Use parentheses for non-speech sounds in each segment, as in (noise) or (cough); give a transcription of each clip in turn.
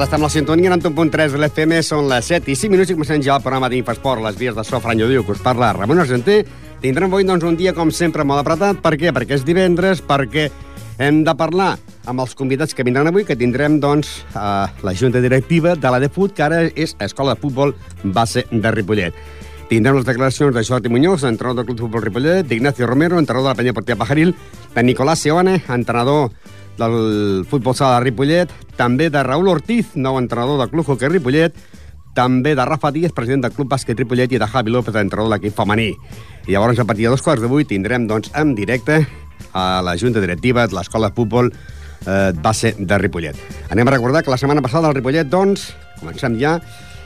Tarda, estem a la sintonia 91.3 de l'FM, són les 7 i 5 minuts i comencem ja el programa d'Infasport, les vies de so Franyo Diu, que us parla Ramon Argenter. Tindrem avui doncs, un dia, com sempre, molt apretat. Per què? Perquè és divendres, perquè hem de parlar amb els convidats que vindran avui, que tindrem doncs, a la junta directiva de la DEFUT, que ara és Escola de Futbol Base de Ripollet. Tindrem les declaracions de Jordi Muñoz, entrenador del Club de Futbol Ripollet, d'Ignacio Romero, entrenador de la Penya Portia Pajaril, de Nicolás Seone, entrenador del futbol sala de Ripollet, també de Raúl Ortiz, nou entrenador del Club Hockey Ripollet, també de Rafa Díaz, president del Club Bàsquet Ripollet, i de Javi López, entrenador de l'equip femení. I llavors, a partir de dos quarts d'avui, tindrem doncs, en directe a la Junta Directiva de l'Escola de Futbol eh, base de Ripollet. Anem a recordar que la setmana passada el Ripollet, doncs, comencem ja,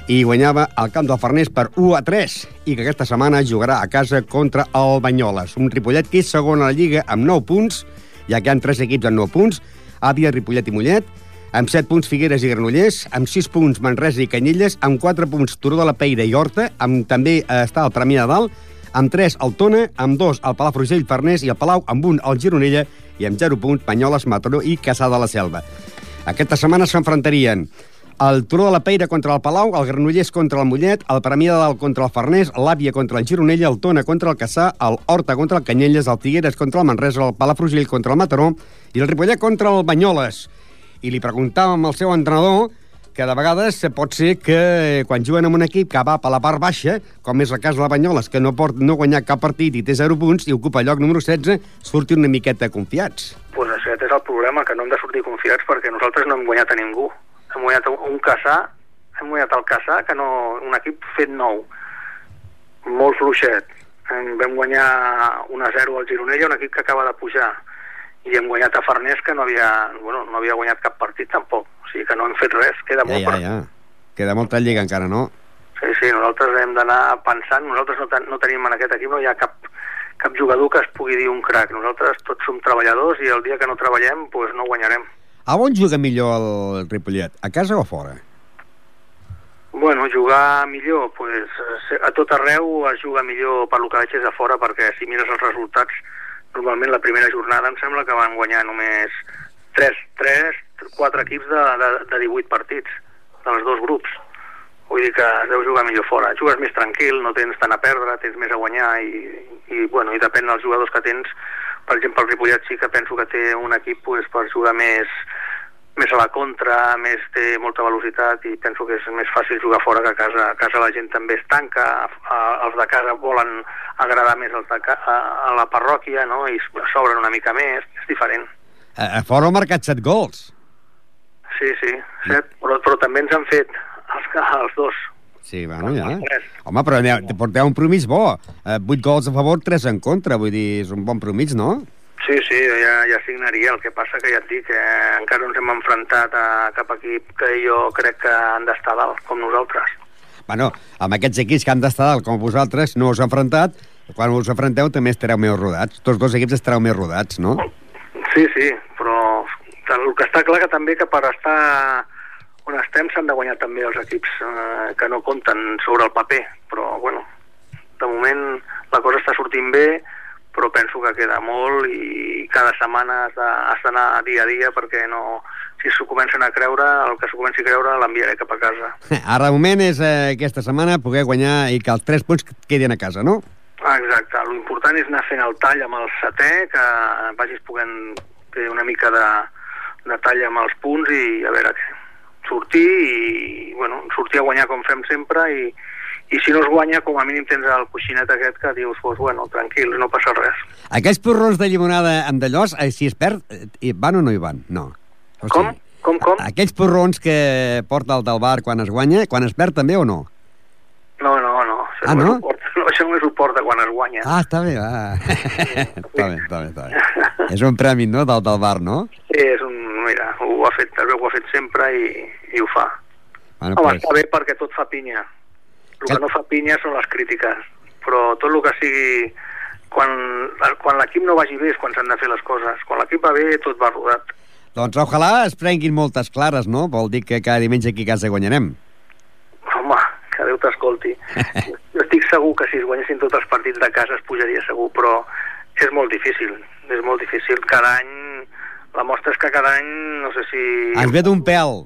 i guanyava al camp del Farners per 1 a 3 i que aquesta setmana jugarà a casa contra el Banyoles. Un Ripollet que és segon a la Lliga amb 9 punts, ja que hi ha tres equips amb 9 punts, Àvia, Ripollet i Mollet, amb 7 punts Figueres i Granollers, amb 6 punts Manresa i Canyelles, amb 4 punts Turó de la Peira i Horta, amb també eh, està el Premià de Dalt, amb 3 el Tona, amb 2 el Palafrugell Farners i el Palau, amb 1 el Gironella i amb 0 punts Banyoles, Mataró i Caçà de la Selva. Aquesta setmana s'enfrontarien el Turó de la Peira contra el Palau, el Granollers contra el Mollet, el Premià de Dalt contra el Farners, l'Àvia contra el Gironella, el Tona contra el Caçà, el Horta contra el Canyelles, el Figueres contra el Manresa, el Palafrugell contra el Mataró i el Ripollet contra el Banyoles. I li preguntàvem al seu entrenador que de vegades pot ser que eh, quan juguen en un equip que va per la part baixa, com és el cas de la Banyoles, que no pot no guanyar cap partit i té 0 punts i ocupa lloc número 16, surti una miqueta confiats. Pues aquest és el problema, que no hem de sortir confiats perquè nosaltres no hem guanyat a ningú. Hem guanyat un Caçà, hem guanyat el Caçà, que no, un equip fet nou, molt fluixet. Em vam guanyar 1-0 al Gironella, un equip que acaba de pujar, i hem guanyat a Farners, que no havia, bueno, no havia guanyat cap partit tampoc. O sigui que no hem fet res, queda Ja, molt ja, ja. Queda molta lliga encara, no? Sí, sí, nosaltres hem d'anar pensant, nosaltres no, ten no tenim en aquest equip, no hi ha cap, cap jugador que es pugui dir un crac. Nosaltres tots som treballadors i el dia que no treballem pues, no guanyarem. A on juga millor el Ripollet? A casa o a fora? Bueno, jugar millor, pues, eh, a tot arreu es juga millor per lo que veig és a fora, perquè si mires els resultats, normalment la primera jornada em sembla que van guanyar només 3, 3 4 equips de, de, de 18 partits, dels dos grups. Vull dir que deu jugar millor fora. Jugues més tranquil, no tens tant a perdre, tens més a guanyar i, i, bueno, i depèn dels jugadors que tens. Per exemple, el Ripollet sí que penso que té un equip pues, per jugar més, més a la contra, més té molta velocitat i penso que és més fàcil jugar fora que a casa. A casa la gent també es tanca, a, els de casa volen agradar més als de ca, a, a la parròquia no? i s'obren una mica més, és diferent. A, a fora ha marcat 7 gols. Sí, sí, set, però, però també ens han fet els, els dos. Sí, bueno, ja. Home, però porteu un promís bo. Eh, 8 gols a favor, 3 en contra. Vull dir, és un bon promís, no? Sí, sí, ja, ja signaria. El que passa que ja et dic que encara ens hem enfrontat a cap equip que jo crec que han d'estar dalt, com nosaltres. Bueno, amb aquests equips que han d'estar dalt, com vosaltres, no us heu enfrontat. Quan us enfronteu també estareu més rodats. Tots dos equips estareu més rodats, no? Sí, sí, però el que està clar que també que per estar on estem s'han de guanyar també els equips eh, que no compten sobre el paper, però bueno, de moment la cosa està sortint bé, però penso que queda molt i cada setmana has d'anar dia a dia perquè no, si s'ho comencen a creure, el que s'ho comenci a creure l'enviaré cap a casa. Ara, de moment, és eh, aquesta setmana poder guanyar i que els tres punts quedin a casa, no? Exacte, l'important és anar fent el tall amb el setè, que vagis podent fer una mica de, de tall amb els punts i a veure què. Sortir i, bueno, sortir a guanyar com fem sempre i, i si no es guanya, com a mínim tens el coixinet aquest que dius, pues, bueno, tranquil, no passa res. Aquells porrons de llimonada amb d'allòs, eh, si es perd, eh, hi van o no hi van? No. O Com? Com, com? Aquells porrons que porta el del bar quan es guanya, quan es perd també o no? No, no, Ah, no? no, això només ho porta quan es guanya. Ah, està bé, va. (laughs) està bé, està bé, està bé. És un premi, no?, del, del bar, no? Sí, és un, mira, ho ha fet, que ho ha fet sempre i, i ho fa. Bueno, Home, pues, està bé perquè tot fa pinya. El que no fa pinya són les crítiques. Però tot el que sigui... Quan, quan l'equip no vagi bé és quan s'han de fer les coses. Quan l'equip va bé, tot va rodat. doncs ojalà es prenguin moltes clares, no? Vol dir que cada diumenge aquí a casa guanyarem. T'escolti. Jo (laughs) estic segur que si es guanyessin tots els partits de casa es pujaria segur, però és molt difícil. És molt difícil. Cada any... La mostra és que cada any, no sé si... Ens ve d'un pèl.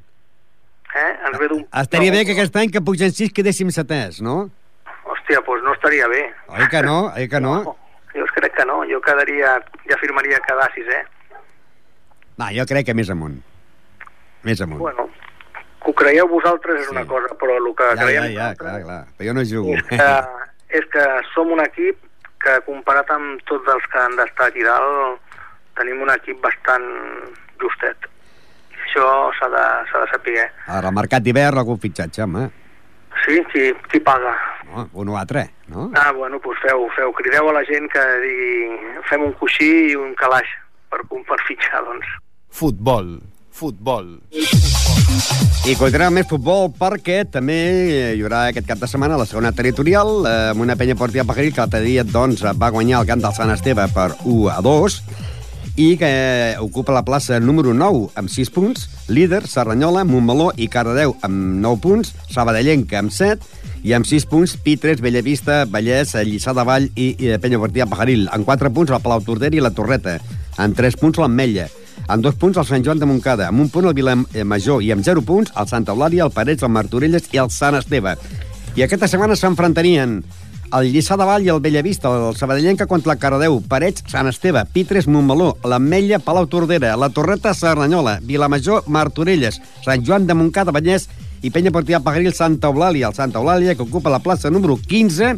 Eh? Ens ve d'un... Estaria bé que aquest any que pugen sis quedéssim setès, no? Hòstia, doncs no estaria bé. Oi que no? Oi que no? Jo crec que no. Jo quedaria... Ja firmaria quedar sisè. Va, jo crec que més amunt. Més amunt. Bueno, que ho creieu vosaltres és Sí. una cosa, però el que ja, ja, creiem ja, nosaltres clar, clar. Però jo no jugo. és que, és que som un equip que comparat amb tots els que han d'estar aquí dalt tenim un equip bastant justet. I això s'ha de, s'ha de saber. Ara, al mercat d'hivern, algun fitxatge, home. Sí? Qui, qui paga? No, un o altre, no? Ah, bueno, doncs feu, feu. Crideu a la gent que digui fem un coixí i un calaix per, per fitxar, doncs. Futbol, futbol. I continuem més futbol perquè també hi haurà aquest cap de setmana la segona territorial eh, amb una penya portia Pajaril que l'altre dia doncs, va guanyar el camp del Sant Esteve per 1 a 2 i que ocupa la plaça número 9 amb 6 punts, líder Serranyola, Montmeló i Cardedeu amb 9 punts, Sabadellenca amb 7 i amb 6 punts Pitres, Bellavista, Vallès, Lliçà de Vall i, i Penya Portia Pajaril. En 4 punts el Palau Tordera i la Torreta. En 3 punts l'Ametlla. En 2 punts el Sant Joan de Montcada. Amb un punt el Vilamajor i amb 0 punts el Santa Eulàlia, el Parets, el Martorelles i el Sant Esteve. I aquesta setmana s'enfrontarien el Lliçà de Vall i el Bellavista, el Sabadellenca contra el Cardedeu, Parets, Sant Esteve, Pitres, Montmeló, l'Ametlla, Palau Tordera, la Torreta, Cerdanyola, Vilamajor, Martorelles, Sant Joan de Montcada, Vallès i Penya Portia Pagaril, Santa Eulàlia. El Santa Eulàlia, que ocupa la plaça número 15,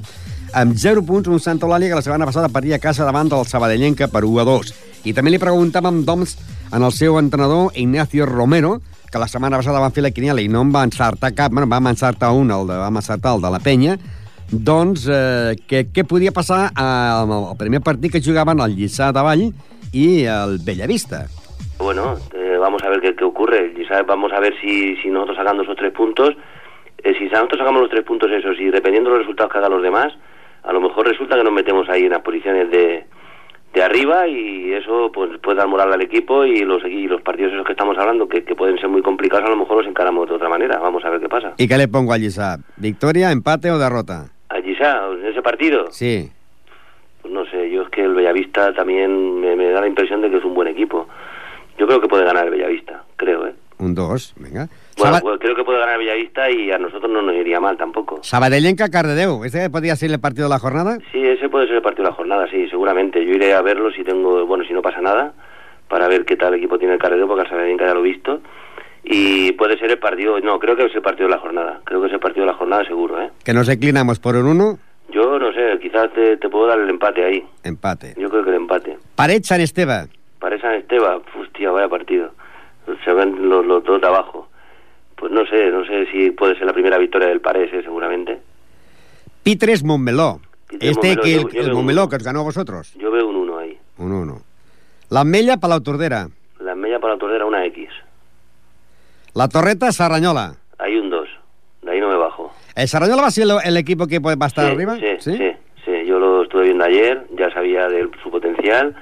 amb 0 punts, un Santa Eulàlia que la setmana passada perdia a casa davant del Sabadellenca per 1 a 2. I també li preguntàvem, doncs, en el seu entrenador, Ignacio Romero, que la setmana passada van fer la quiniela i no en va encertar cap, bueno, vam encertar un, el de, vam encertar el de la penya, doncs eh, què, què podia passar amb el primer partit que jugaven el Lliçà de Vall i el Bellavista? Bueno, eh, vamos a ver qué, qué ocurre. Quizás vamos a ver si, si nosotros sacando esos tres puntos, eh, si nosotros sacamos los tres puntos esos y dependiendo de los resultados que hagan los demás, a lo mejor resulta que nos metemos ahí en las posiciones de, de arriba y eso pues puede dar moral al equipo y los, y los partidos esos que estamos hablando que, que pueden ser muy complicados a lo mejor los encaramos de otra manera. Vamos a ver qué pasa. ¿Y qué le pongo al Lliçà? ¿Victoria, empate o derrota? Allí en ese partido, Sí. pues no sé, yo es que el Bellavista también me, me da la impresión de que es un buen equipo. Yo creo que puede ganar el Bellavista, creo, ¿eh? Un 2, venga. Bueno, Saba- pues creo que puede ganar el Bellavista y a nosotros no nos iría mal tampoco. Sabadellenca Cardedeu, ¿ese podría ser el partido de la jornada? Sí, ese puede ser el partido de la jornada, sí, seguramente. Yo iré a verlo si tengo, bueno, si no pasa nada, para ver qué tal equipo tiene el Carrero, porque al Sabadenca ya lo he visto. Y puede ser el partido, no, creo que es el partido de la jornada. Creo que es el partido de la jornada seguro, ¿eh? Que nos inclinamos por un 1, Yo no sé, quizás te, te puedo dar el empate ahí. empate. Yo creo que el empate. Paret San Esteve, Para San Esteba, hostia, vaya partido. Se ven los, los dos de abajo. Pues no sé, no sé si puede ser la primera victoria del Parés, ¿eh? seguramente. Pitres Montmeló. Pitres Este Montmeló, que el, yo- yo el veo Montmeló que os ganó a vosotros. Yo veo un 1 ahí. Un 1. L'Ametlla, Palau Tordera. La media para la tordera una X. La Torreta, Sarranyola. Hay un 2. De ahí no me bajo. ¿El Sarranyola va a ser el, el equipo que va a estar sí, arriba? Sí, sí, sí, Yo lo estuve viendo ayer, ya sabía de su potencial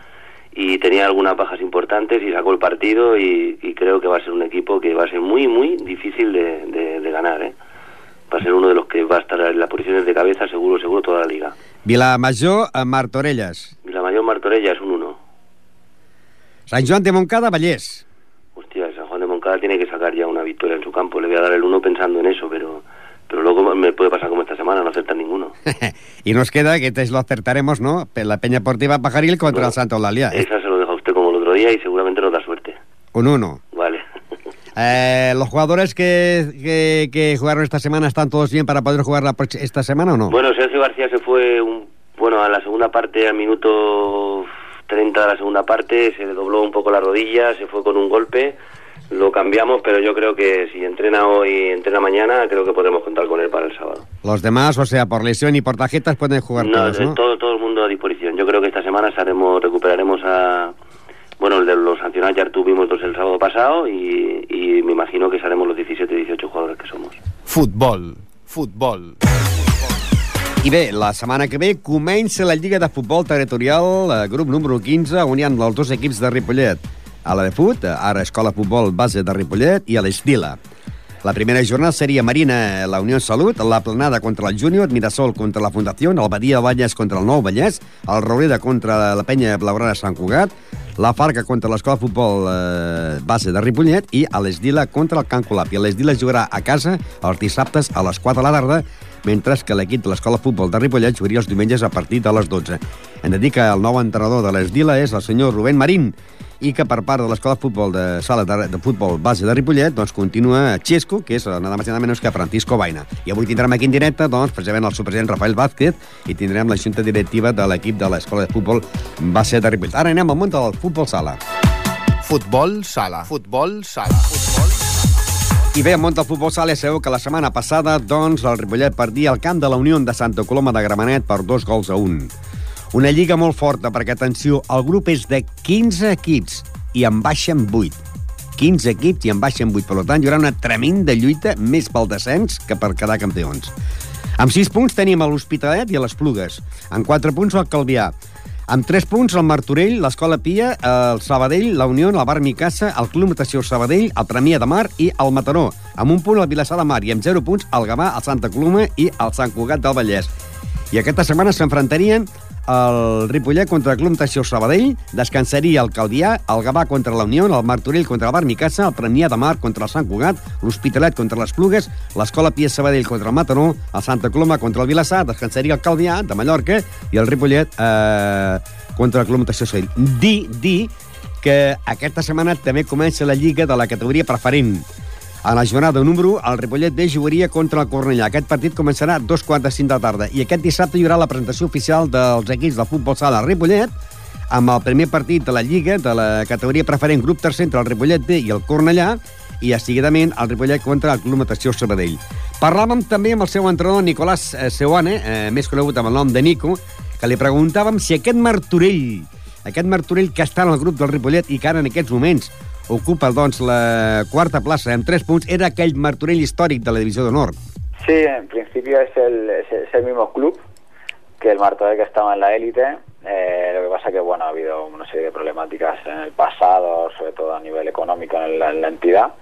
y tenía algunas bajas importantes y sacó el partido y, y creo que va a ser un equipo que va a ser muy, muy difícil de, de- de ganar. ¿eh? Va a ser uno de los que va a estar en las posiciones de cabeza seguro, seguro toda la liga. Vilamajor, a Martorelles. Vilamajor Torella es un 1. Sant Joan de Moncada, Vallès. Hostia, San Juan de Moncada tiene que sacar ya una victoria en su campo. Le voy a dar el 1 pensando en eso, pero pero luego me puede pasar como esta semana, no acertar ninguno. (laughs) y nos queda, que te lo acertaremos, ¿no? La Peña Deportiva Pajaril contra el Santo Eulalia. Esa se lo deja usted como el otro día y seguramente nos da suerte. Un 1. Vale. (laughs) Eh, ¿Los jugadores que, que, que, jugaron esta semana están todos bien para poder jugar la, esta semana o no? Bueno, Sergio García se fue un, bueno a la segunda parte, al minuto 30 de la segunda parte, se le dobló un poco la rodilla, se fue con un golpe, lo cambiamos, pero yo creo que si entrena hoy, entrena mañana, creo que podremos contar con él para el sábado. Los demás, o sea, por lesión y por tarjetas pueden jugar no, todos, ¿no? Todo, todo el mundo a disposición. Yo creo que esta semana haremos, recuperaremos a bueno, el de los sancionados ya tuvimos dos el sábado pasado y, y me imagino que seremos los 17 18 jugadores que somos. Futbol, futbol. I bé, la setmana que ve comença la Lliga de Futbol Territorial, eh, grup número 15, on hi ha els dos equips de Ripollet. A la de Fut, ara Escola Futbol Base de Ripollet, i a l'Estila. La primera jornada seria Marina, la Unió Salut, la Planada contra el Júnior, Mirasol contra la Fundació, el Badia Vallès contra el Nou Vallès, el Roureda contra la Penya Blaugrana Sant Cugat, la Farca contra l'Escola de Futbol eh, Base de Ripollet i a l'Esdila contra el Can Colap. I l'Esdila jugarà a casa els dissabtes a les 4 de la tarda, mentre que l'equip de l'Escola de Futbol de Ripollet jugaria els diumenges a partir de les 12. Hem de dir que el nou entrenador de l'Esdila és el senyor Rubén Marín, i que per part de l'Escola de Futbol de Sala de, de Futbol Base de Ripollet doncs continua Xesco, que és nada més nada menys que Francisco Baina. I avui tindrem aquí en directe doncs, precisament el subpresident Rafael Vázquez i tindrem la junta directiva de l'equip de l'Escola de Futbol Base de Ripollet. Ara anem al món del futbol sala. Futbol sala. Futbol sala. Futbol i bé, al món del futbol sala sabeu que la setmana passada doncs, el Ripollet perdia el camp de la Unió de Santa Coloma de Gramenet per dos gols a un. Una lliga molt forta, perquè, atenció, el grup és de 15 equips i en baixen 8. 15 equips i en baixen 8. Per tant, hi haurà una tremenda lluita més pel descens que per quedar campions. Amb 6 punts tenim l'Hospitalet i a les Plugues. Amb 4 punts el Calvià. Amb 3 punts el Martorell, l'Escola Pia, el Sabadell, la Unió, la Bar Micassa, el Club Natació Sabadell, el Premià de Mar i el Mataró. Amb un punt el Vilassar de Mar i amb 0 punts el Gavà, el Santa Coloma i el Sant Cugat del Vallès. I aquesta setmana s'enfrontarien el Ripollet contra el Club Natació Sabadell, descansaria el Calvià, el Gavà contra la Unió, el Martorell contra el Bar Micassa, el Premià de Mar contra el Sant Cugat, l'Hospitalet contra les Plugues, l'Escola Pia Sabadell contra el Mataró, el Santa Coloma contra el Vilassar, descansaria el Calvià de Mallorca i el Ripollet eh, contra el Club Natació Sabadell. Dir, dir que aquesta setmana també comença la Lliga de la categoria preferent. A la jornada número, el Ripollet B jugaria contra el Cornellà. Aquest partit començarà a dos quarts de cinc de la tarda. I aquest dissabte hi haurà la presentació oficial dels equips del futbol sala Ripollet, amb el primer partit de la Lliga, de la categoria preferent grup tercer entre el Ripollet B i el Cornellà, i seguidament el Ripollet contra el Club Natació Sabadell. Parlàvem també amb el seu entrenador Nicolàs eh, Seuane, eh, més conegut amb el nom de Nico, que li preguntàvem si aquest Martorell, aquest Martorell que està en el grup del Ripollet i que ara en aquests moments ocupa doncs, la quarta plaça amb 3 punts, era aquell Martorell històric de la Divisió d'Honor. Sí, en principio es el, es el mismo club que el Martorell que estaba en la élite. Eh, lo que pasa que bueno ha habido una serie de problemáticas en el pasado, sobre todo a nivel económico en la, en la entidad.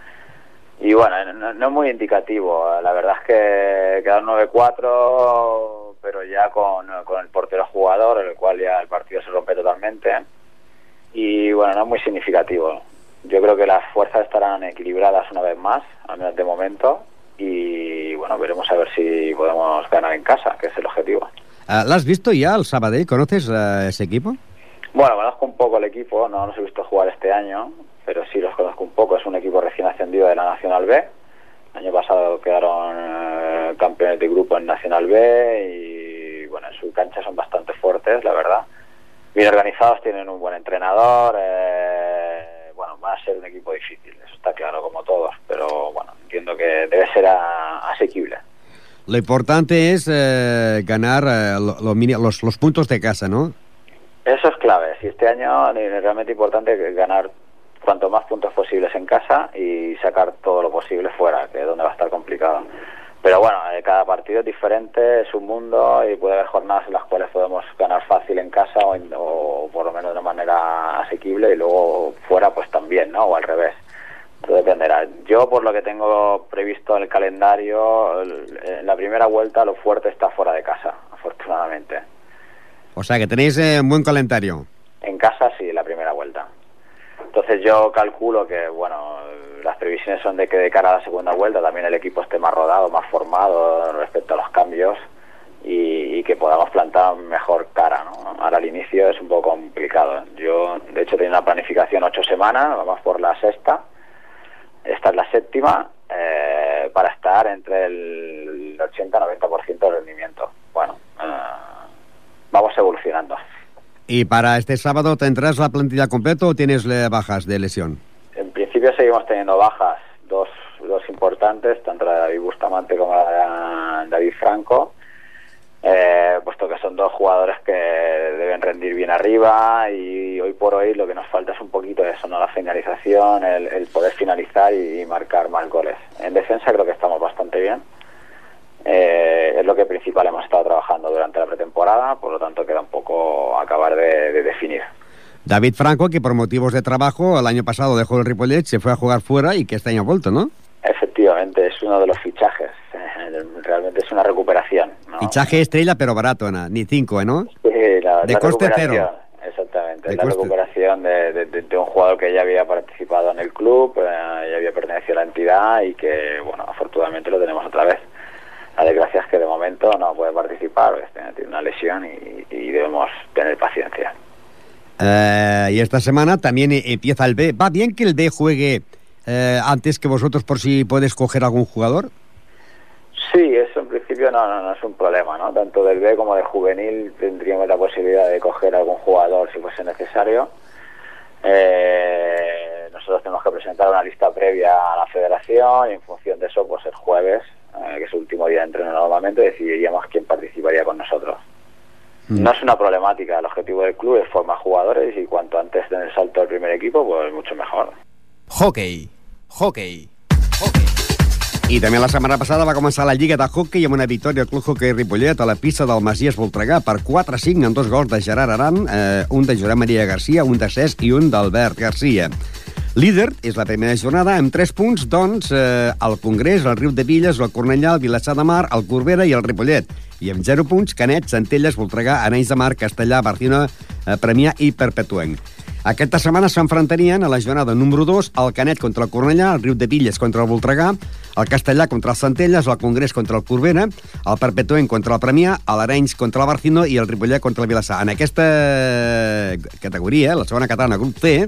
Y bueno, no, no, es muy indicativo. La verdad es que quedaron 9-4, pero ya con, con el portero jugador, el cual ya el partido se rompe totalmente. Y bueno, no es muy significativo yo creo que las fuerzas estarán equilibradas una vez más, al menos de momento, y bueno, veremos a ver si podemos ganar en casa, que es el objetivo. Uh, ¿Lo has visto ya el Sabadell? ¿Conoces uh, ese equipo? Bueno, conozco un poco el equipo, no los he visto jugar este año, pero sí los conozco un poco. Es un equipo recién ascendido de la Nacional B. El año pasado quedaron uh, campeones de grupo en Nacional B y bueno, en su cancha son bastante fuertes, la verdad. Bien organizados, tienen un buen entrenador. Eh, a ser un equipo difícil, eso está claro como todos, pero bueno, entiendo que debe ser a, asequible. Lo importante es eh, ganar eh, lo, lo, los, los, puntos de casa, ¿no? Eso es clave. Si este año es realmente importante ganar cuanto más puntos posibles en casa y sacar todo lo posible fuera, que es donde va a estar complicado. Pero bueno, eh, cada partido es diferente, es un mundo y puede haber jornadas en las cuales podemos ganar fácil en casa o, en, o por lo menos de una manera asequible y luego fuera pues también, ¿no? O al revés. Todo dependerá. Yo por lo que tengo previsto en el calendario, en la primera vuelta lo fuerte está fuera de casa, afortunadamente. O sea que tenéis eh, un buen calendario. En casa sí, la primera vuelta. Entonces yo calculo que, bueno, las previsiones son de que de cara a la segunda vuelta también el equipo esté más rodado, más formado respecto a los cambios y, que podamos plantar mejor cara, ¿no? Ahora al inicio es un poco complicado. Yo, de hecho, tenía una planificación ocho semanas, vamos por la sexta, esta es la séptima, eh, para estar entre el 80-90% de rendimiento. Bueno, eh, vamos evolucionando. ¿Y para este sábado tendrás la plantilla completa o tienes bajas de lesión? Principio seguimos teniendo bajas, dos, dos importantes, tanto la de David Bustamante como la de David Franco, eh, puesto que son dos jugadores que deben rendir bien arriba y hoy por hoy lo que nos falta es un poquito eso, ¿no? la finalización, el, poder finalizar y, marcar más goles. En defensa creo que estamos bastante bien. Eh, es lo que principal hemos estado trabajando durante la pretemporada, por lo tanto queda un poco acabar de definir. David Franco, que por motivos de trabajo el año pasado dejó el Ripollet, se fue a jugar fuera y que este año ha vuelto, ¿no? Efectivamente, es uno de los fichajes. Eh, Realmente es una recuperación. ¿no? Fichaje estrella, pero barato, Ana. Ni cinco, ¿eh, ¿no? Sí, la, De la coste cero. Exactamente, De la coste. recuperación de, de- de- de un jugador que ya había participado en el club, eh, ya había pertenecido a la entidad y que, bueno, afortunadamente lo tenemos otra vez. La desgracia es que de momento no puede participar, pues, tiene tiene una lesión y, y debemos tener paciencia. Eh, y esta semana también eh, empieza el B. ¿Va bien que el B juegue eh, antes que vosotros por si puedes coger algún jugador? Sí, eso en principio no, no, no es un problema, ¿no? Tanto del B como del juvenil tendríamos la posibilidad de coger algún jugador si fuese necesario. Eh, nosotros tenemos que presentar una lista previa a la federación y en función de eso, pues el jueves, eh, que es el último día de entreno normalmente, decidiríamos quién participaría con nosotros. No es una problemática, el objetivo del club es formar jugadores y cuanto antes den el salto al primer equipo, pues mucho mejor. Hockey. Hockey. Hockey. I també la setmana passada va començar la Lliga de Hockey amb una victòria al Club Hockey Ripollet a la pista del Masies Voltregà per 4-5 amb dos gols de Gerard Aran, eh, un de Josep Maria Garcia, un de Cesc i un d'Albert Garcia. Líder és la primera jornada amb 3 punts, doncs, eh, el Congrés, el Riu de Villes, el Cornellà, el Vilassar de Mar, el Corbera i el Ripollet. I amb 0 punts, Canet, Centelles, Voltregà, Arenys de Mar, Castellà, Barcina, eh, Premià i Perpetuenc. Aquesta setmana s'enfrontarien a la jornada número 2 el Canet contra el Cornellà, el Riu de Villes contra el Voltregà, el Castellà contra el Centelles, el Congrés contra el Corbera, el Perpetuent contra el Premià, l'Arenys contra el Barcino i el Ripollet contra el Vilassar. En aquesta categoria, la segona catalana, grup C,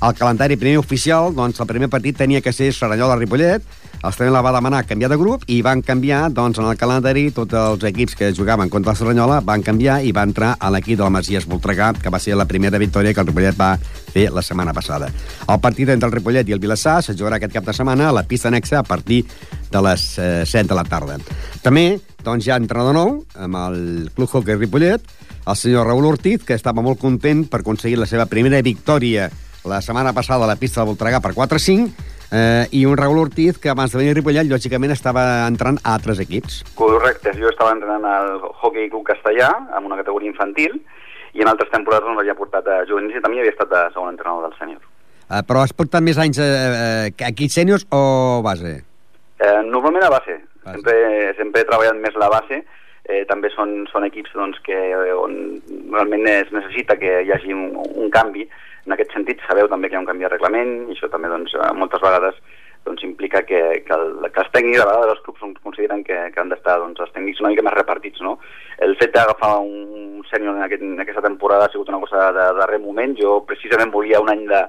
el calendari primer oficial, doncs el primer partit tenia que ser Serranyola-Ripollet, els la va demanar canviar de grup i van canviar, doncs, en el calendari tots els equips que jugaven contra el Serranyola van canviar i va entrar a l'equip del Masies Voltregà, que va ser la primera victòria que el Ripollet va fer la setmana passada. El partit entre el Ripollet i el Vilassar se jugarà aquest cap de setmana a la pista anexa a partir de les eh, 7 de la tarda. També, doncs, hi ha entrenador nou amb el Club Hockey Ripollet, el senyor Raül Ortiz, que estava molt content per aconseguir la seva primera victòria la setmana passada a la pista de Voltregà per 4-5, eh, i un Raül Ortiz que abans de venir a Ripollet, lògicament, estava entrant a altres equips. Correcte, jo estava entrenant al Hockey Club Castellà, amb una categoria infantil, i en altres temporades on m'havia portat a juvenils i també havia estat de segon entrenador del sènior. Eh, però has portat més anys eh, eh, aquí sèniors o base? Eh, normalment a base. Base. Sempre, sempre he treballat més la base. Eh, també són, són equips doncs, que, on realment es necessita que hi hagi un, un canvi. En aquest sentit, sabeu també que hi ha un canvi de reglament i això també doncs, eh, moltes vegades doncs, implica que, que, el, que els tècnics, a vegades els clubs consideren que, que han d'estar doncs, els tècnics una mica més repartits. No? El fet d'agafar un sènior en, aquest, en aquesta temporada ha sigut una cosa de darrer moment. Jo precisament volia un any de,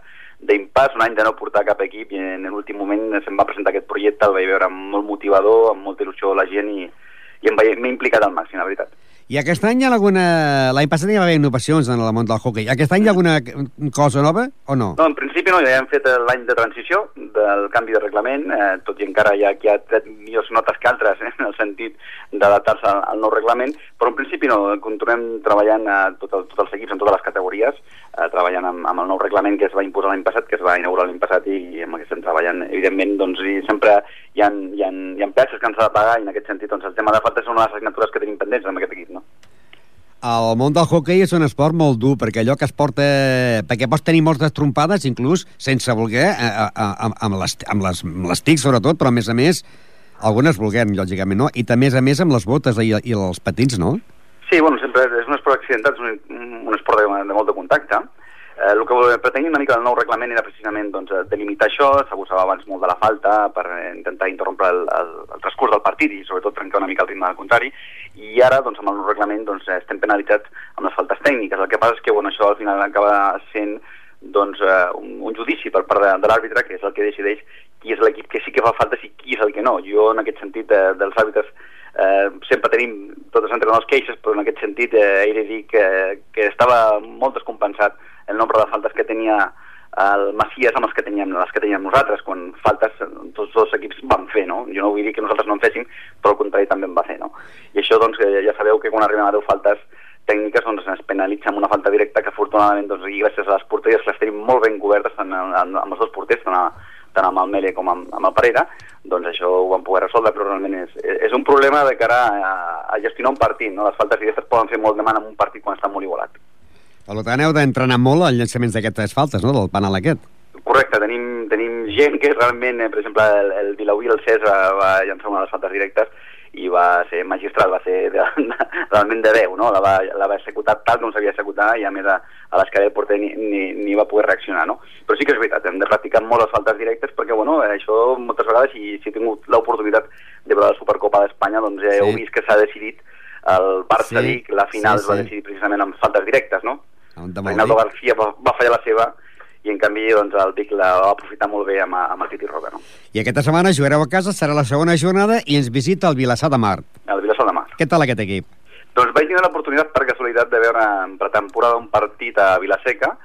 d'impàs, un any de no portar cap equip i en l'últim moment se'm va presentar aquest projecte, el vaig veure molt motivador, amb molta il·lusió la gent i, i m'he implicat al màxim, la veritat. I aquest any hi ha alguna... L'any passat hi va haver innovacions en el món del hockey. Aquest any hi ha alguna cosa nova o no? No, en principi no, ja hem fet l'any de transició del canvi de reglament, eh, tot i encara hi ha qui ha tret millors notes que altres eh, en el sentit d'adaptar-se al, al nou reglament, però en principi no, continuem treballant a tot el, tots els equips en totes les categories, eh, treballant amb, amb el nou reglament que es va imposar l'any passat, que es va inaugurar l'any passat i, i amb el que estem treballant. Evidentment, doncs, i sempre hi ha, hi, ha, hi ha peatges que ens ha de pagar i en aquest sentit doncs, el tema de faltes són una de les assignatures que tenim pendents amb aquest equip. No? El món del hockey és un esport molt dur, perquè allò que es porta... Perquè pots tenir moltes trompades, inclús sense voler, eh, eh, amb, amb, les, amb, les, amb les tics sobretot, però a més a més, algunes volguem, lògicament, no? I també, a més, amb les botes i, i els patins, no? Sí, Sí, bueno, sempre és un esport accidentat, és un, un esport de, de molt de contacte. Eh, el que pretenia una mica el nou reglament era precisament doncs, delimitar això, s'abusava abans molt de la falta per intentar interrompre el, el, el transcurs del partit i sobretot trencar una mica el ritme del contrari, i ara doncs, amb el nou reglament doncs, estem penalitzats amb les faltes tècniques. El que passa és que bueno, això al final acaba sent doncs, eh, un, un judici per part de, de l'àrbitre, que és el que decideix qui és l'equip que sí que fa faltes i qui és el que no. Jo, en aquest sentit, eh, dels àrbitres eh, sempre tenim tots els entrenadors queixes, però en aquest sentit eh, he de dir que, que estava molt descompensat el nombre de faltes que tenia el Macias amb els que teníem, les que teníem nosaltres, quan faltes tots dos equips van fer, no? Jo no vull dir que nosaltres no en féssim, però al contrari també en va fer, no? I això, doncs, ja sabeu que quan arribem a 10 faltes tècniques doncs, ens penalitza amb una falta directa que afortunadament doncs, i gràcies a les porteries les tenim molt ben cobertes tant amb, amb els dos porters, tant, a, tant amb el Mele com amb, amb el Pereira, doncs això ho vam poder resoldre, però realment és, és un problema de cara a, a gestionar un partit, no? Les faltes directes poden fer molt de mal en un partit quan està molt igualat. Per tant, heu d'entrenar molt els llançaments d'aquestes faltes, no?, del penal aquest. Correcte, tenim, tenim gent que realment, eh, per exemple, el, el Vilauí, el Cés, va, llançar una de les faltes directes i va ser magistral, va ser de, de, (laughs) realment de veu, no? La va, la va executar tal com s'havia executat i a més a, a l'escala del porter ni, ni, ni va poder reaccionar, no? Però sí que és veritat, hem de practicar molt les faltes directes perquè, bueno, això moltes vegades, si, si he tingut l'oportunitat de veure la Supercopa d'Espanya, doncs ja sí. heu vist que s'ha decidit el Barça sí, la final sí, sí. es va decidir precisament amb faltes directes, no? Reinaldo García va, va fallar la seva i en canvi doncs, el Vic la va aprofitar molt bé amb, amb el Titi Roca. No? I aquesta setmana jugareu a casa, serà la segona jornada i ens visita el Vilassar de Mar. El Vilassar de Mar. Què tal aquest equip? Doncs vaig tenir l'oportunitat per casualitat de veure en pretemporada un partit a Vilaseca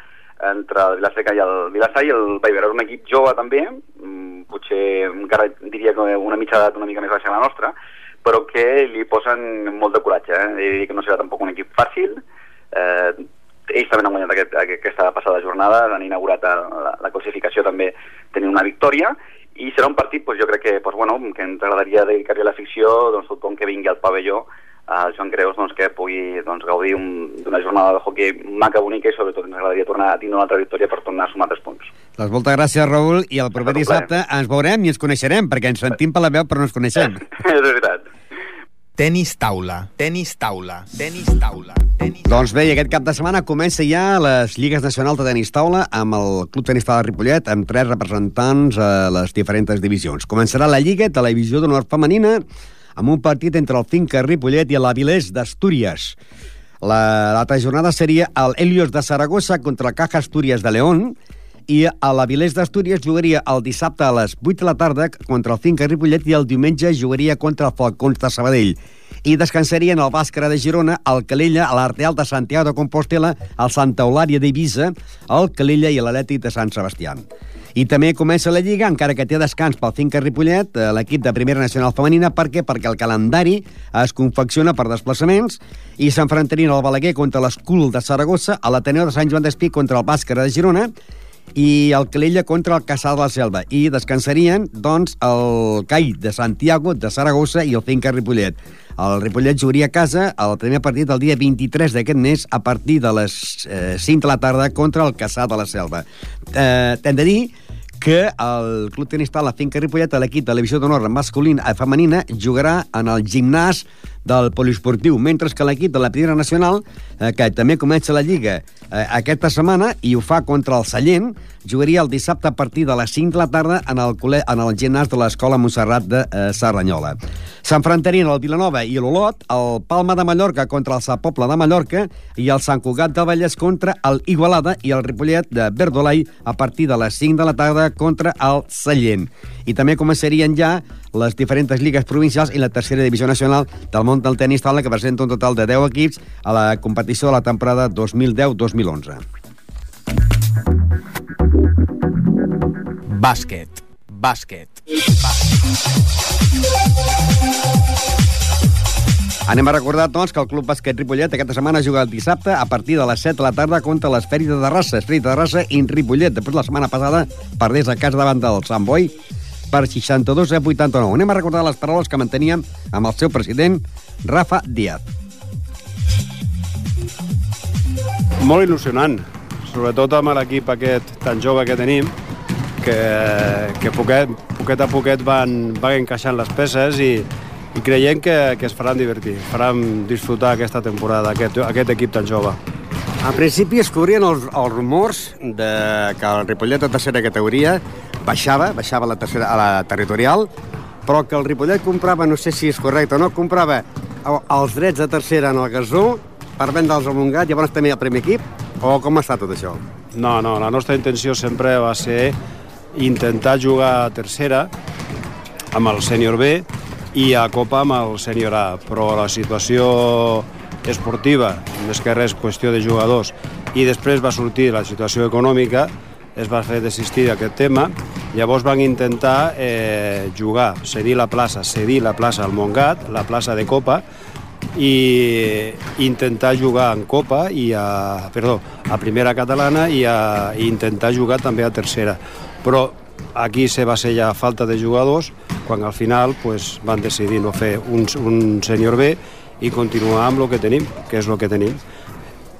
entre el Vilaseca i el Vilassar i el vaig veure un equip jove també, mm, potser encara diria que una mitja edat una mica més baixa que la nostra, però que li posen molt de coratge. Eh? He de dir que no serà tampoc un equip fàcil, eh, ells també han guanyat aquest, aquesta passada jornada, han inaugurat la, la classificació també tenint una victòria, i serà un partit, doncs, jo crec que, doncs, bueno, que ens agradaria dedicar-li a la ficció, doncs, tothom que vingui al pavelló, al Joan Creus, doncs, que pugui doncs, gaudir d'una jornada de hockey maca, bonica, i sobretot ens agradaria tornar a tenir una altra victòria per tornar a sumar tres punts. Doncs moltes gràcies, Raül, i el proper dissabte ens veurem i ens coneixerem, perquè ens sentim per la veu però no ens coneixem. (laughs) és veritat. Tenis taula, tenis taula, tenis taula. Tenis... Doncs bé, aquest cap de setmana comença ja les Lligues Nacionals de Tenis Taula amb el Club Tenis Taula de Ripollet amb tres representants a les diferents divisions. Començarà la Lliga de la Divisió d'Honor Femenina amb un partit entre el Finca Ripollet i l'Avilés d'Astúries. L'altra jornada seria el Helios de Saragossa contra el Caja Astúries de León i a l'Avilés d'Astúries jugaria el dissabte a les 8 de la tarda contra el Finca Ripollet i el diumenge jugaria contra el Falcons de Sabadell. I descansarien el Bàscara de Girona, el Calella, l'Arteal de Santiago de Compostela, el Santa Eulària d'Eivissa, el Calella i l'Atlètic de Sant Sebastià. I també comença la Lliga, encara que té descans pel Finca Ripollet, eh, l'equip de Primera Nacional Femenina. Per què? Perquè el calendari es confecciona per desplaçaments i s'enfrontarien el Balaguer contra l'Escul de Saragossa, a l'Ateneu de Sant Joan d'Espí contra el Bàscara de Girona i el Calella contra el Caçà de la Selva. I descansarien, doncs, el CAI de Santiago, de Saragossa i el Finca Ripollet. El Ripollet jugaria a casa el primer partit el dia 23 d'aquest mes a partir de les eh, 5 de la tarda contra el Caçà de la Selva. Eh, T'hem de dir que el Club Tenis Taula Finca Ripollet, l'equip de la divisió d'honor masculina i femenina, jugarà en el gimnàs del poliesportiu, mentre que l'equip de la Primera Nacional, eh, que també comença la Lliga eh, aquesta setmana i ho fa contra el Sallent, jugaria el dissabte a partir de les 5 de la tarda en el, en el gimnàs de l'Escola Montserrat de eh, Serranyola. S'enfrontarien el Vilanova i l'Olot, el Palma de Mallorca contra el Sant Poble de Mallorca i el Sant Cugat del Vallès contra el Igualada i el Ripollet de Verdolai a partir de les 5 de la tarda contra el Sallent. I també començarien ja les diferents lligues provincials i la tercera divisió nacional del món del tenis taula, que presenta un total de 10 equips a la competició de la temporada 2010-2011. Bàsquet. Bàsquet. Anem a recordar, doncs, que el Club Bàsquet Ripollet aquesta setmana juga el dissabte a partir de les 7 de la tarda contra les Fèries de Terrassa. Fèries de Terrassa i Ripollet. Després, la setmana passada, perdés a casa davant del Sant Boi per 62 a 89. Anem a recordar les paraules que manteníem amb el seu president, Rafa Díaz. Molt il·lusionant, sobretot amb l'equip aquest tan jove que tenim, que, que poquet, poquet a poquet van, van encaixant les peces i, i creiem que, que es faran divertir, faran disfrutar aquesta temporada, aquest, aquest equip tan jove. Al principi es corrien els, els rumors de que el Ripollet de tercera categoria baixava, baixava la, tercera, a la territorial, però que el Ripollet comprava, no sé si és correcte o no, comprava el- els drets de tercera en el Gasó per vendre'ls al Montgat, llavors també al primer equip, o com està tot això? No, no, la nostra intenció sempre va ser intentar jugar a tercera amb el sènior B i a Copa amb el sènior A, però la situació esportiva, més que res qüestió de jugadors, i després va sortir la situació econòmica, es va fer desistir d'aquest tema, llavors van intentar eh, jugar, cedir la plaça, cedir la plaça al Montgat, la plaça de Copa, i intentar jugar en Copa i a, perdó, a primera catalana i, a, i intentar jugar també a tercera. Però aquí se va ser ja falta de jugadors quan al final pues, van decidir no fer un, un sènior B i continuar amb el que tenim, que és el que tenim.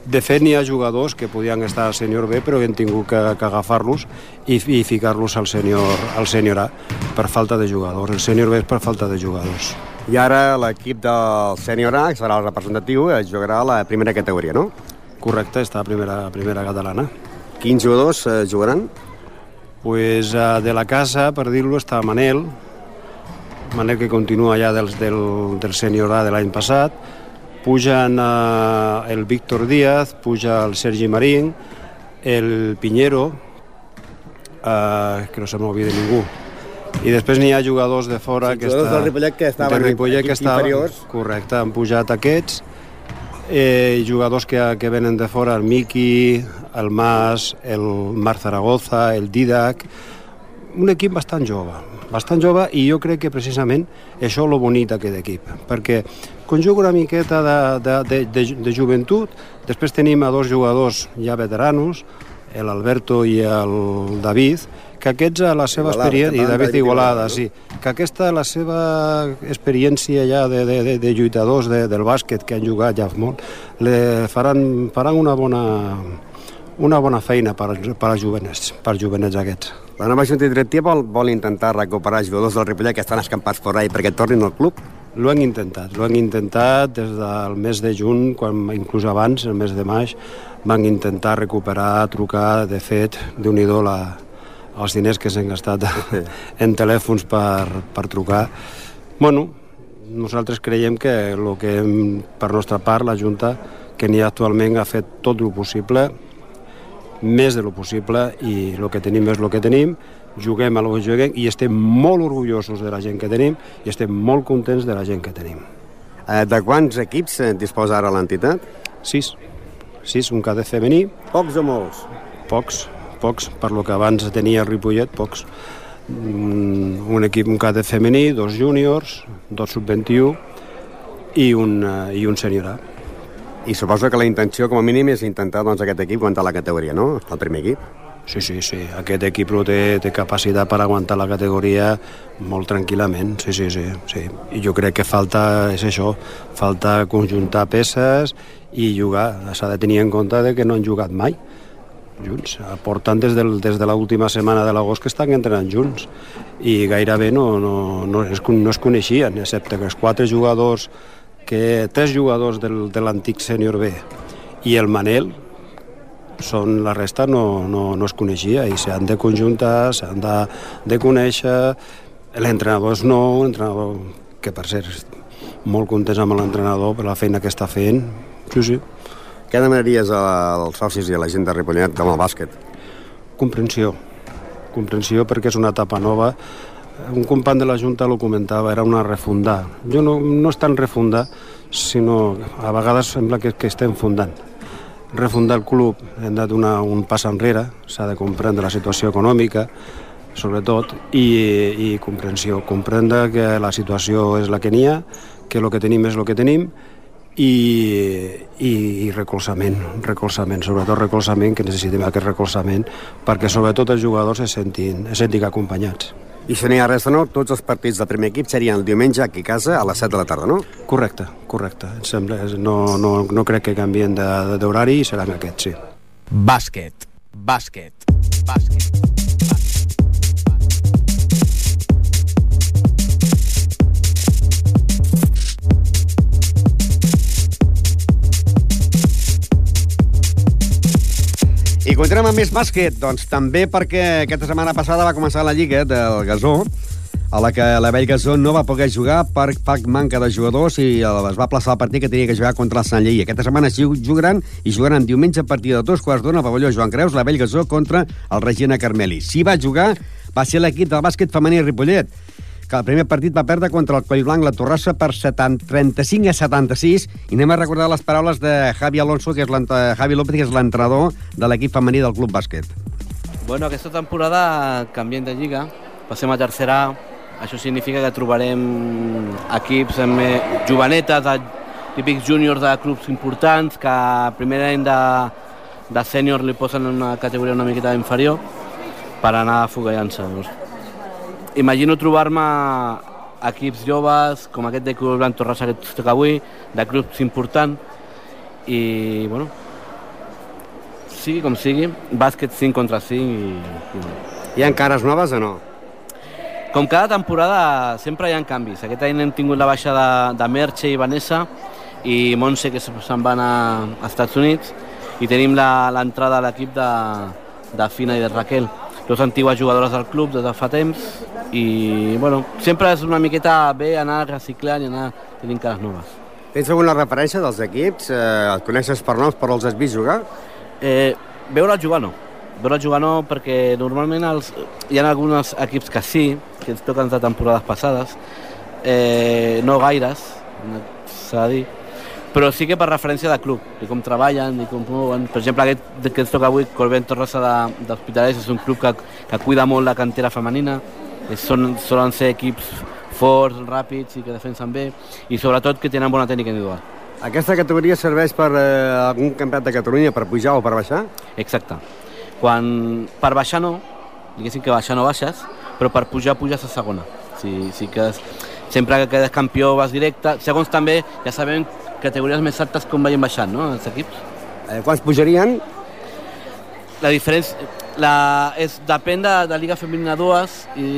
De fet, n'hi ha jugadors que podien estar al sènior B, però hem tingut que, que agafar-los i, i ficar-los al sènior al sènior A per falta de jugadors. El sènior B és per falta de jugadors. I ara l'equip del sènior A, que serà el representatiu, es jugarà a la primera categoria, no? Correcte, està a primera, a primera catalana. Quins jugadors eh, jugaran? Pues, eh, de la casa, per dir-lo, està Manel, Manel que continua ja dels, del, del sènior A de l'any passat, pugen eh, el Víctor Díaz, puja el Sergi Marín, el Piñero, eh, que no se m'oblida ningú, i després n'hi ha jugadors de fora Sí, que jugadors està, del Ripollet que estaven de Ripollet que estaven, inferiors. correcte, han pujat aquests eh, jugadors que, que venen de fora, el Miki, el Mas, el Marc Zaragoza, el Didac, un equip bastant jove, bastant jove i jo crec que precisament això és lo bonic d'aquest equip, perquè conjuga una miqueta de, de, de, de, de joventut, després tenim a dos jugadors ja veteranos, l'Alberto i el David, que aquests a la seva Igualada, experiència, i David Igualada, sí, que aquesta, la seva experiència ja de, de, de, de lluitadors de, del bàsquet que han jugat ja molt, le faran, faran una bona, una bona feina per, per als jovenets, per als jovenets aquests. La nova Junta Directiva vol, vol intentar recuperar jugadors del Ripollet que estan escampats per ahí perquè tornin al club? L'ho han intentat, l'ho han intentat des del mes de juny, quan, inclús abans, el mes de maig, van intentar recuperar, trucar, de fet, déu nhi la, els diners que s'han gastat (laughs) en telèfons per, per trucar. Bueno, nosaltres creiem que el que hem, per nostra part, la Junta, que n'hi ha actualment, ha fet tot el possible, més de lo possible, i el que tenim és el que tenim, juguem a lo que juguem i estem molt orgullosos de la gent que tenim i estem molt contents de la gent que tenim. Eh, de quants equips eh, disposa ara l'entitat? Sis. Sis, un cadet femení, Pocs o molts? pocs, pocs, per lo que abans tenia el Ripollet, pocs. Mm, Un equip, un cadet femení, dos júniors, dos sub-21 i un, eh, i un sènior A. I suposo que la intenció, com a mínim, és intentar doncs, aquest equip aguantar la categoria, no? El primer equip. Sí, sí, sí. Aquest equip té, té capacitat per aguantar la categoria molt tranquil·lament, sí, sí, sí, sí. I jo crec que falta, és això, falta conjuntar peces i jugar. S'ha de tenir en compte de que no han jugat mai junts. Porten des, del, des de l'última setmana de l'agost que estan entrenant junts i gairebé no, no, no, es, no es coneixien, excepte que els quatre jugadors, que tres jugadors del, de l'antic sènior B i el Manel, són la resta no, no, no es coneixia i s'han de conjuntar, s'han de, de conèixer. L'entrenador és nou, l'entrenador que per cert molt contents amb l'entrenador per la feina que està fent. Sí, sí. Què demanaries als socis i a la gent de Ripollet amb el bàsquet? Comprensió. Comprensió perquè és una etapa nova. Un company de la Junta lo comentava, era una refundar. Jo no, no és tan refundar, sinó a vegades sembla que, que estem fundant. Refundar el club, hem de donar un pas enrere, s'ha de comprendre la situació econòmica, sobretot, i, i comprensió. Comprendre que la situació és la que n'hi ha, que el que tenim és el que tenim, i, i, i recolzament, recolzament, sobretot recolzament, que necessitem aquest recolzament perquè sobretot els jugadors se sentin, se sentin acompanyats. I si no hi ha res de nou, tots els partits del primer equip serien el diumenge aquí a casa a les 7 de la tarda, no? Correcte, correcte. Em sembla, no, no, no crec que canvien de- d'horari i seran aquests, sí. Bàsquet. Bàsquet. Bàsquet. Continuem amb més bàsquet, doncs també perquè aquesta setmana passada va començar la Lliga del Gasó, a la que la Vell Gasó no va poder jugar per, per manca de jugadors i es va plaçar el partit que tenia que jugar contra el Sant Lleí. Aquesta setmana sí jugaran i jugaran diumenge a partir de dos quarts d'una a pavelló Joan Creus, la Vell Gasó contra el Regina Carmeli. Si va jugar va ser l'equip del bàsquet femení Ripollet, que el primer partit va perdre contra el Collblanc la Torrassa per 70, 35 a 76 i anem a recordar les paraules de Javi Alonso, que és Javi López, que és l'entrenador de l'equip femení del Club Bàsquet. Bueno, aquesta temporada canviem de lliga, passem a tercera A. Això significa que trobarem equips amb eh, jovenetes, de, típics júniors de clubs importants, que a primer any de, de sènior li posen en una categoria una miqueta inferior per anar foguejant-se. Doncs. Imagino trobar-me equips joves, com aquest de Club Blanc Torrassa que toca avui, de clubs importants, i bueno, sigui com sigui, bàsquet 5 contra 5 i, i Hi ha cares noves o no? com cada temporada sempre hi ha canvis. Aquest any hem tingut la baixa de, de Merche i Vanessa i Montse que se'n van a, a Estats Units i tenim la- l'entrada a l'equip de, de Fina i de Raquel, dos antigues jugadores del club des de fa temps i bueno, sempre és una miqueta bé anar reciclant i anar tenint cares noves. Tens alguna referència dels equips? Eh, els coneixes per noms, però els has vist jugar? Eh, veure jugar no. Veure jugar no perquè normalment els, hi ha alguns equips que sí, que ens toquen de temporades passades, eh, no gaires, s'ha de dir, però sí que per referència de club, i com treballen i com mouen. Per exemple, aquest que ens toca avui, Corbent Torrosa de- d'Hospitalers, és un club que, que cuida molt la cantera femenina, eh, són, solen ser equips forts, ràpids i que defensen bé, i sobretot que tenen bona tècnica individual. Aquesta categoria serveix per eh, algun campionat de Catalunya per pujar o per baixar? Exacte. Quan per baixar no, diguéssim que baixar no baixes, però per pujar puges a segona. Sí, sí que és, sempre que quedes campió vas directe. Segons també, ja sabem, categories més altes com veiem baixant, no?, els equips. Eh, quants pujarien? La diferència la, és, depèn de, de Liga Femenina 2 i,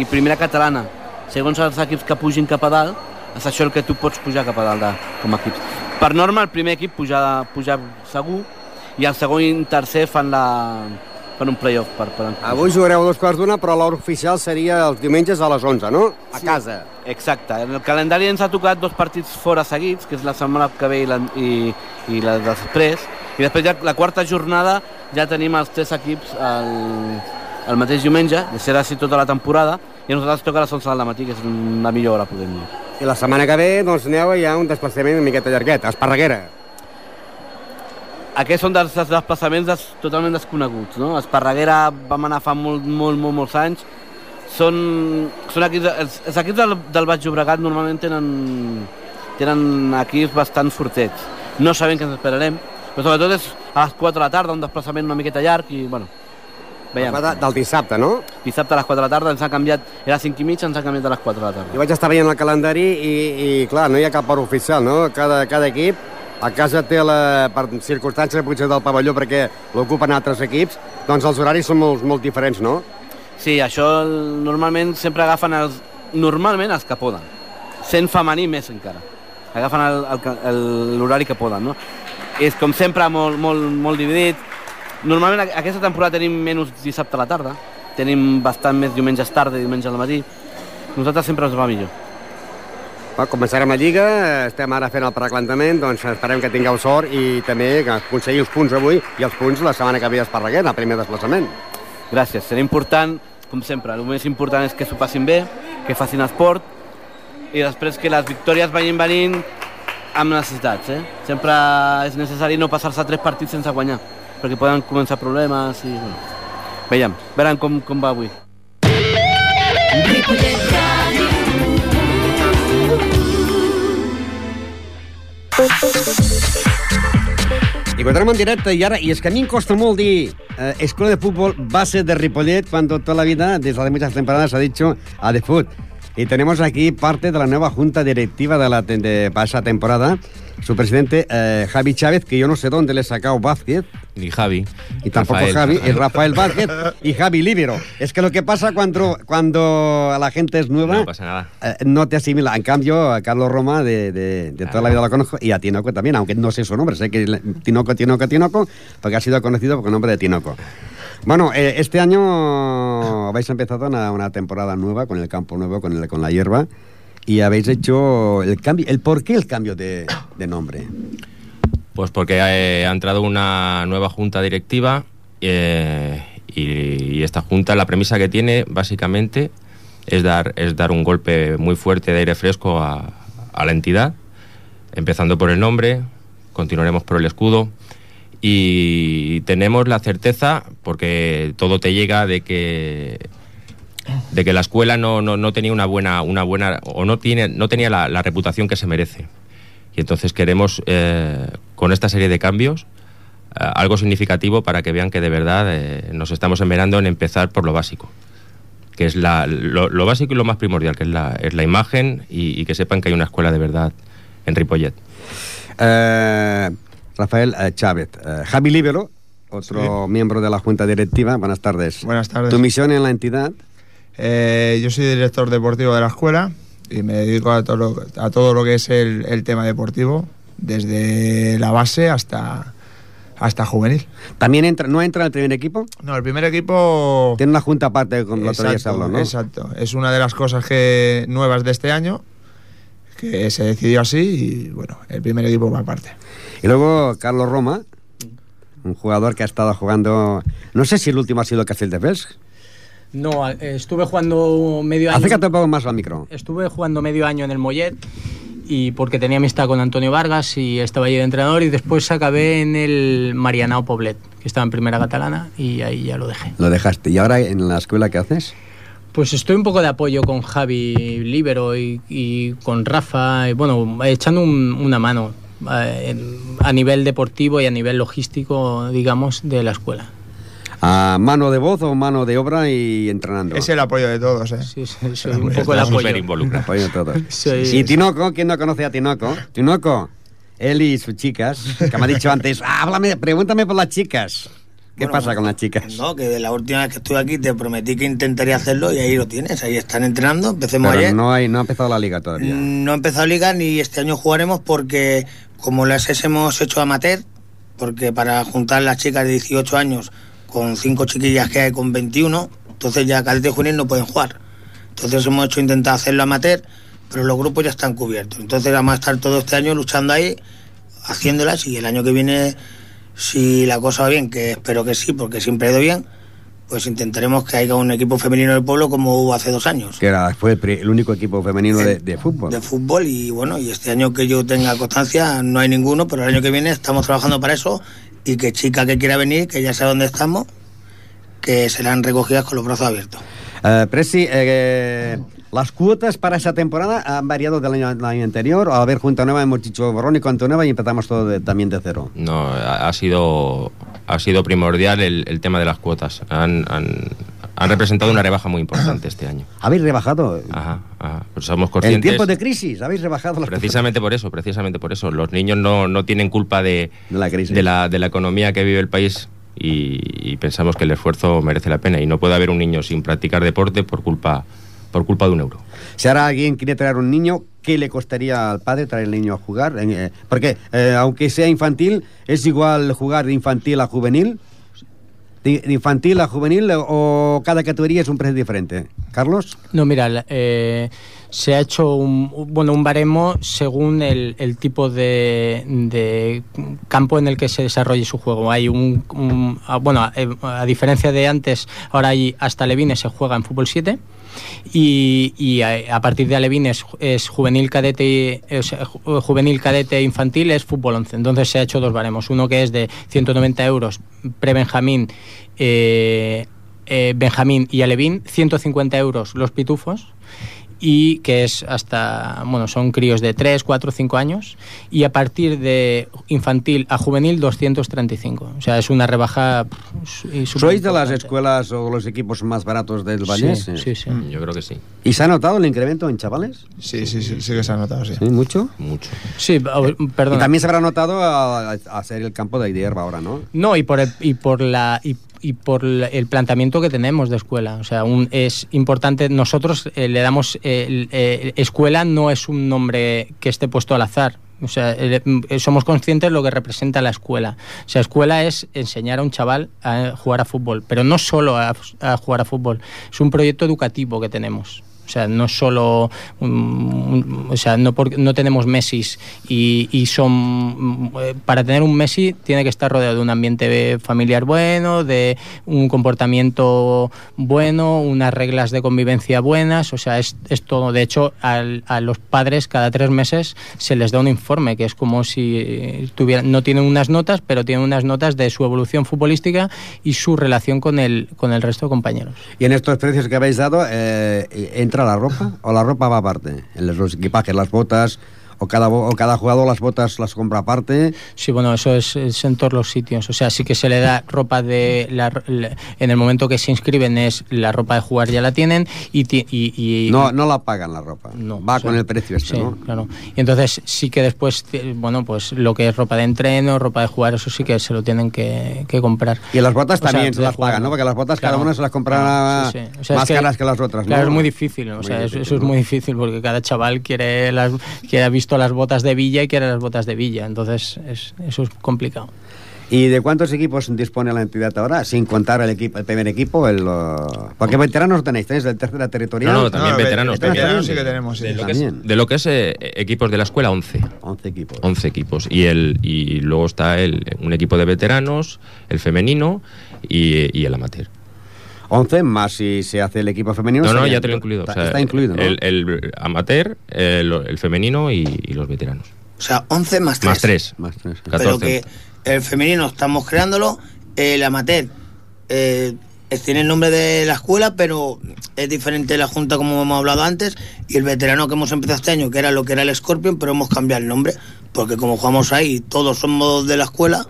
i Primera Catalana. Segons els equips que pugin cap a dalt, és això el que tu pots pujar cap a dalt de, com a equips. Per norma, el primer equip puja, puja segur i el segon i tercer fan, la, fan un playoff. Per, per Avui jugareu dos quarts d'una, però l'hora oficial seria els diumenges a les 11, no? A Sí. casa. Exacte. En el calendari ens ha tocat dos partits fora seguits, que és la setmana que ve i la, i, i la de després. I després ja la quarta jornada ja tenim els tres equips el, el mateix diumenge, i serà així tota la temporada, i a nosaltres toca a les 11 del matí, que és la millor hora, podem dir. I la setmana que ve, doncs, aneu hi ha un desplaçament una miqueta llarguet, a Esparreguera. Aquests són dels, desplaçaments des, totalment desconeguts, no? Esparreguera vam anar fa molt, molt, molt, molts anys. Són, són equips, els, els equips del, del Baix Llobregat normalment tenen, tenen equips bastant fortets. No sabem què ens esperarem, però sobretot és a les 4 de la tarda, un desplaçament una miqueta llarg i, bueno, veiem. De, del dissabte, no? Dissabte a les 4 de la tarda ens ha canviat, era 5 i mig, ens ha canviat a les 4 de la tarda. Jo vaig estar veient el calendari i, i clar, no hi ha cap hora oficial, no? Cada, cada equip a casa té la, per circumstàncies potser del pavelló perquè l'ocupen altres equips, doncs els horaris són molt, molt diferents, no? Sí, això normalment sempre agafen els, normalment els que poden. Sent femení més encara. Agafen l'horari que poden, no? És com sempre molt, molt, molt dividit. Normalment aquesta temporada tenim menys dissabte a la tarda, tenim bastant més diumenges tarda i diumenge al matí. Nosaltres sempre ens va millor. Va, començarem la Lliga, estem ara fent el preclantament, doncs esperem que tingueu sort i també que aconseguiu els punts avui i els punts la setmana que ve a el primer desplaçament. Gràcies. Serà important, com sempre, el més important és que s'ho passin bé, que facin esport i després que les victòries vagin venint amb necessitats. Eh? Sempre és necessari no passar-se tres partits sense guanyar, perquè poden començar problemes i... Bueno. Veiem, veurem com, com va avui. I continuem en directe i ara, i és que a mi em costa molt dir eh, escuela de fútbol base de Ripollet cuando toda la vida, desde hace muchas temporadas, ha dicho a de foot. Y tenemos aquí parte de la nueva junta directiva de la de pasada temporada su presidente, eh, Javi Chávez, que yo no sé dónde le he sacado Vázquez. Ni Javi. Y tampoco Rafael. Javi, es Rafael Vázquez y Javi Libero. Es que lo que pasa cuando, cuando la gente es nueva, No pasa nada. eh, no te asimila. En cambio, a Carlos Roma, de, de- de toda la vida lo conozco, y a Tinoco también, aunque no sé su nombre, sé que Tinoco, Tinoco, Tinoco, porque ha sido conocido por el nombre de Tinoco. Bueno, eh, este año habéis empezado una, una temporada nueva con el campo nuevo, con, el, con la hierba, y habéis hecho el cambio. ¿El por qué el cambio de, de nombre? Pues porque eh, ha entrado una nueva junta directiva eh, y, y esta junta la premisa que tiene básicamente es dar, es dar un golpe muy fuerte de aire fresco a, a la entidad, empezando por el nombre, continuaremos por el escudo y tenemos la certeza, porque todo te llega, de que de que la escuela no, no, no tenía una buena, una buena o no tiene, no tenía la, la reputación que se merece. Y entonces queremos, eh, con esta serie de cambios, eh, algo significativo para que vean que de verdad eh, nos estamos enverando en empezar por lo básico, que es la, lo, lo básico y lo más primordial, que es la, es la imagen y, y que sepan que hay una escuela de verdad en Ripollet. Eh, Rafael eh, Chávez. Eh, Javi Libero, otro miembro de la Junta Directiva. Buenas tardes. Buenas tardes. Tu misión en la entidad. Eh, yo soy director deportivo de la escuela y me dedico a todo lo, a todo lo que es el, el tema deportivo, desde la base hasta, hasta juvenil. ¿También entra, no entra en el primer equipo? No, el primer equipo... Tiene una junta aparte con la Exacto, habló, ¿no? exacto. Es una de las cosas que nuevas de este año, que se decidió así y bueno, el primer equipo va aparte. Y luego Carlos Roma, un jugador que ha estado jugando. No sé si el último ha sido Castelldefels. No, estuve jugando medio año. Acércate un poco más al micro. Estuve jugando medio año en el Mollet y porque tenía amistad con Antonio Vargas y estaba allí de entrenador y después acabé en el Marianao Poblet, que estaba en primera catalana y ahí ya lo dejé. Lo dejaste. ¿Y ahora en la escuela qué haces? Pues estoy un poco de apoyo con Javi Libero y, y con Rafa, y bueno, echando un- una mano eh, a nivel deportivo y a nivel logístico, digamos, de la escuela. ¿A mano de voz o mano de obra y entrenando? Es el apoyo de todos, ¿eh? Sí, sí, soy un poco el apoyo. Apoyo de todos. (laughs) Soy- Y Tinoco, ¿quién no conoce a Tinoco? Tinoco, él y sus chicas, que me ha dicho antes, "Ah, háblame, pregúntame por las chicas. ¿Qué pasa con las chicas? No, que de la última vez que estuve aquí te prometí que intentaría hacerlo y ahí lo tienes, ahí están entrenando, empecemos Pero ayer. no, hay, no ha empezado la liga todavía. No ha empezado liga ni este año jugaremos porque como las hemos hecho amateur, porque para juntar las chicas de 18 años con cinco chiquillas que hay con 21, entonces ya cadete y juvenil no pueden jugar. Entonces hemos hecho intentar hacerlo amateur, pero los grupos ya están cubiertos. Entonces vamos a estar todo este año luchando ahí, haciéndolas y el año que viene, si la cosa va bien, que espero que sí, porque siempre ha ido bien, pues intentaremos que haya un equipo femenino del pueblo como hubo hace dos años Que era, fue el, único equipo femenino de, de fútbol. de fútbol y bueno, y este año que yo tenga constancia no hay ninguno, pero el año que viene estamos trabajando para eso y que chica que quiera venir, que ya sabe dónde estamos, que serán recogidas con los brazos abiertos. Eh, Presi, eh, las cuotas para esa temporada han variado del año, del año anterior. Al haber Junta Nueva hemos dicho borrón y cuenta nueva y empezamos todo de- también de cero. No, ha, ha sido ha sido primordial el, el tema de las cuotas. Han, han, han representado una rebaja muy importante este año. (clears throat) ¿Habéis rebajado? Ajá, ajá. Pues somos En conscientes. tiempos de crisis, ¿habéis rebajado las Precisamente por eso, precisamente por eso. Los niños no, no tienen culpa de, De la crisis. de la, de la economía que vive el país y, y pensamos que el esfuerzo merece la pena. Y no puede haber un niño sin practicar deporte por culpa, por culpa de un euro. Si ahora alguien quiere traer un niño, ¿qué le costaría al padre traer el niño a jugar? En, eh, porque eh, aunque sea infantil, ¿es igual jugar de infantil a juvenil? ¿De, infantil a juvenil o cada categoría es un precio diferente? ¿Carlos? No, mira, eh, se ha hecho un, bueno, un baremo según el, tipo de, de campo en el que se desarrolle su juego. Hay un, un- ah, bueno, a, a diferencia de antes, ahora hay hasta Levines se juega en fútbol 7 y, a, partir de Alevines es juvenil cadete y- eh, ju- juvenil cadete infantil es fútbol 11 entonces se ha hecho dos baremos. Uno que es de 190 euros pre-benjamín eh, eh, Benjamín y Alevín 150 euros los pitufos y que es hasta, bueno, son críos de 3, 4, 5 años y a partir de infantil a juvenil 235. O sea, es una rebaja... ¿Sois de las escuelas o los equipos más baratos del Vallés? Sí, sí, sí. Yo creo que sí. ¿Y se ha notado el incremento en chavales? Sí, sí, sí, sí que se ha notado, sí. ¿Sí? ¿Mucho? Mucho. Sí, oh, perdona. Y también se habrá notado a, a hacer el campo de hierba ahora, ¿no? No, y por el, y por la y, y por el planteamiento que tenemos de escuela. O sea, un, es importante. Nosotros eh, le damos eh, eh, escuela no es un nombre que esté puesto al azar. O sea, eh, somos conscientes de lo que representa la escuela. O sea, escuela es enseñar a un chaval a jugar a fútbol, pero no solo a jugar a fútbol. Es un proyecto educativo que tenemos. O sea, no solo, un- un- o sea, no, por- no tenemos Messis y, y son, mm, eh, para tener un Messi tiene que estar rodeado de un ambiente familiar bueno, de un comportamiento bueno, unas reglas de convivencia buenas, o sea, es, es todo. De hecho, a los padres cada tres meses se les da un informe, que es como si tuvieran, no tienen unas notas, pero tienen unas notas de su evolución futbolística y su relación con el, con el resto de compañeros. Y en estos precios que habéis dado, eh, ¿entra la ropa o la ropa va aparte? Los equipajes, las botas, o cada, o cada jugador las botas las compra aparte. Sí, bueno, eso es, es en todos los sitios. O sea, sí que se le da ropa de... La, la- en el momento que se inscriben es la ropa de jugar ya la tienen y... y, y- No, no la pagan la ropa. va o sea, con el precio este, sí, ¿no? claro. Y entonces sí que después, bueno, pues lo que es ropa de entreno, ropa de jugar, eso sí que se lo tienen que, que comprar. Y las botas O sea, también se de las jugar, pagan, ¿no? Porque las botas cada Claro. una se las compra Sí, sí. O sea, más es caras que las otras, Claro, ¿no? es muy difícil. O Muy sea, eso- difícil, eso es ¿no? muy difícil porque cada chaval quiere, las, quiere ha visto las botas de Villa y quiere las botas de Villa. Entonces, es, eso es complicado. ¿Y de cuántos equipos dispone la entidad ahora? Sin contar el equipo, el primer equipo, el... uh, Porque veteranos tenéis, tenéis el tercera territorial. No, no, también veteranos. También. De lo que es, de lo que es, eh, equipos de la escuela, 11. 11 equipos. 11 equipos. Y, el, y luego está el, un equipo de veteranos, el femenino y, y el amateur. 11 más si se hace el equipo femenino. No, no, ya te lo he incluido. Está, O sea, está incluido, ¿no? El, el amateur, el, el femenino y, y los veteranos. O sea, 11 más 3. Más 3. Más 3. Pero que el femenino estamos creándolo, el amateur eh, tiene el nombre de la escuela, pero es diferente de la junta como hemos hablado antes, y el veterano que hemos empezado este año, que era lo que era el Scorpion, pero hemos cambiado el nombre, porque como jugamos ahí todos somos de la escuela,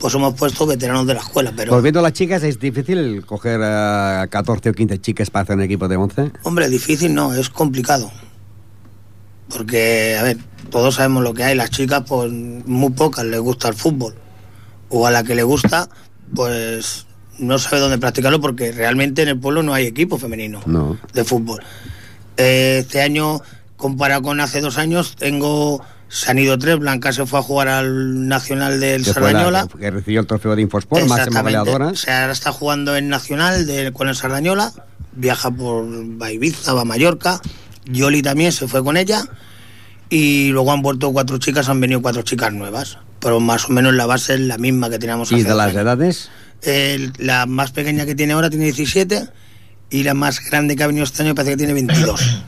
pues hemos puesto veteranos de la escuela, pero Volviendo a las chicas, ¿es difícil coger a 14 o 15 chicas para hacer un equipo de 11? hombre, difícil no, es complicado. Porque, a ver, todos sabemos lo que hay, las chicas, pues muy pocas les gusta el fútbol. O a la que le gusta, pues no sabe dónde practicarlo porque realmente en el pueblo no hay equipo femenino No. de fútbol. Eh, este año, comparado con hace dos años, tengo. Se han ido tres. Blanca se fue a jugar al Nacional del Que fue la- Sardañola. que recibió el trofeo de Infosport, máxima goleadora. O sea, ahora está jugando en Nacional de, con el Sardañola. Viaja por va Ibiza, va a Mallorca. Yoli también se fue con ella. Y luego han vuelto cuatro chicas, han venido cuatro chicas nuevas. Pero más o menos la base es la misma que teníamos ¿Y de las años. edades? La más pequeña que tiene ahora tiene 17 y la más grande que ha venido este año parece que tiene 22.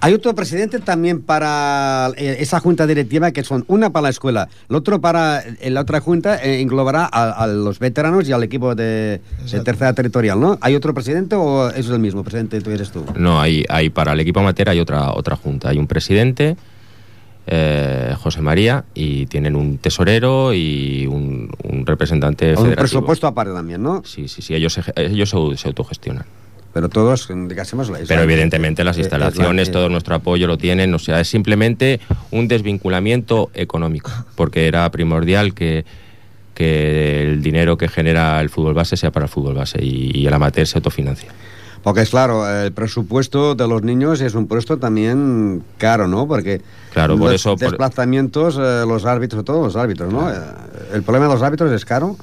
Hay otro presidente también para eh, esa junta directiva que son una para la escuela, el otro para eh, la otra junta eh, englobará a, a los veteranos y al equipo de, de tercera territorial, ¿no? ¿Hay otro presidente o es el mismo presidente tú eres tú? No, hay, hay para el equipo amateur hay otra, otra junta. Hay un presidente, eh, José María, y tienen un tesorero y un, un representante Un federativo. presupuesto aparte también, ¿no? Sí, sí, sí, ellos, se- ellos se, se autogestionan. Pero todos, digásemos, es Pero la- evidentemente las la- instalaciones, es- todo nuestro apoyo lo tienen, o sea, es simplemente un desvinculamiento económico, porque era primordial que, que el dinero que genera el fútbol base sea para el fútbol base y, y el amateur se autofinancia. Porque es claro, el presupuesto de los niños es un puesto también caro, ¿no? Porque Claro, por los eso- por- desplazamientos, eh, los árbitros, todos los árbitros, ¿no? Eh, El problema de los árbitros es caro.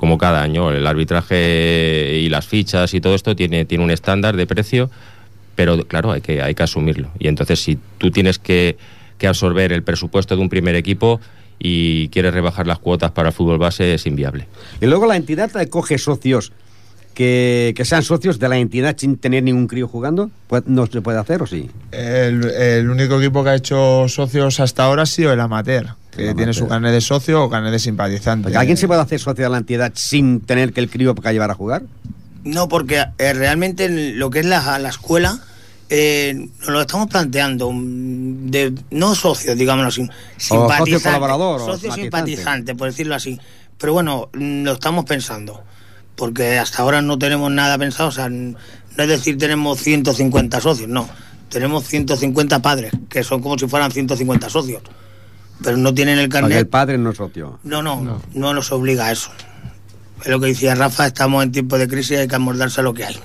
Como cada año, el arbitraje y las fichas y todo esto tiene, tiene un estándar de precio, pero claro, hay que, hay que asumirlo. Y entonces si tú tienes que, que absorber el presupuesto de un primer equipo y quieres rebajar las cuotas para el fútbol base, es inviable. Y luego la entidad coge socios que, que sean socios de la entidad sin tener ningún crío jugando. Pues, ¿No se puede hacer o sí? El, el único equipo que ha hecho socios hasta ahora ha sido el amateur, que tiene su carnet de socio o carnet de simpatizante. Porque ¿Alguien se puede hacer socio de la entidad sin tener que el crío para llevar a jugar? No, porque eh, realmente en lo que es la, la escuela Eh, nos lo estamos planteando, mm, de, no socios, digámoslo así, socio simpatizantes, colaborador, o socio simpatizante. simpatizante, por decirlo así. Pero bueno, mm, lo estamos pensando, porque hasta ahora no tenemos nada pensado, o sea, no es decir tenemos 150 socios, no, tenemos 150 padres, que son como si fueran 150 socios, pero no tienen el carnet. el padre no es socio. No, no, no, nos obliga a eso. Es lo que decía Rafa, estamos en tiempo de crisis y hay que amoldarse a lo que hay.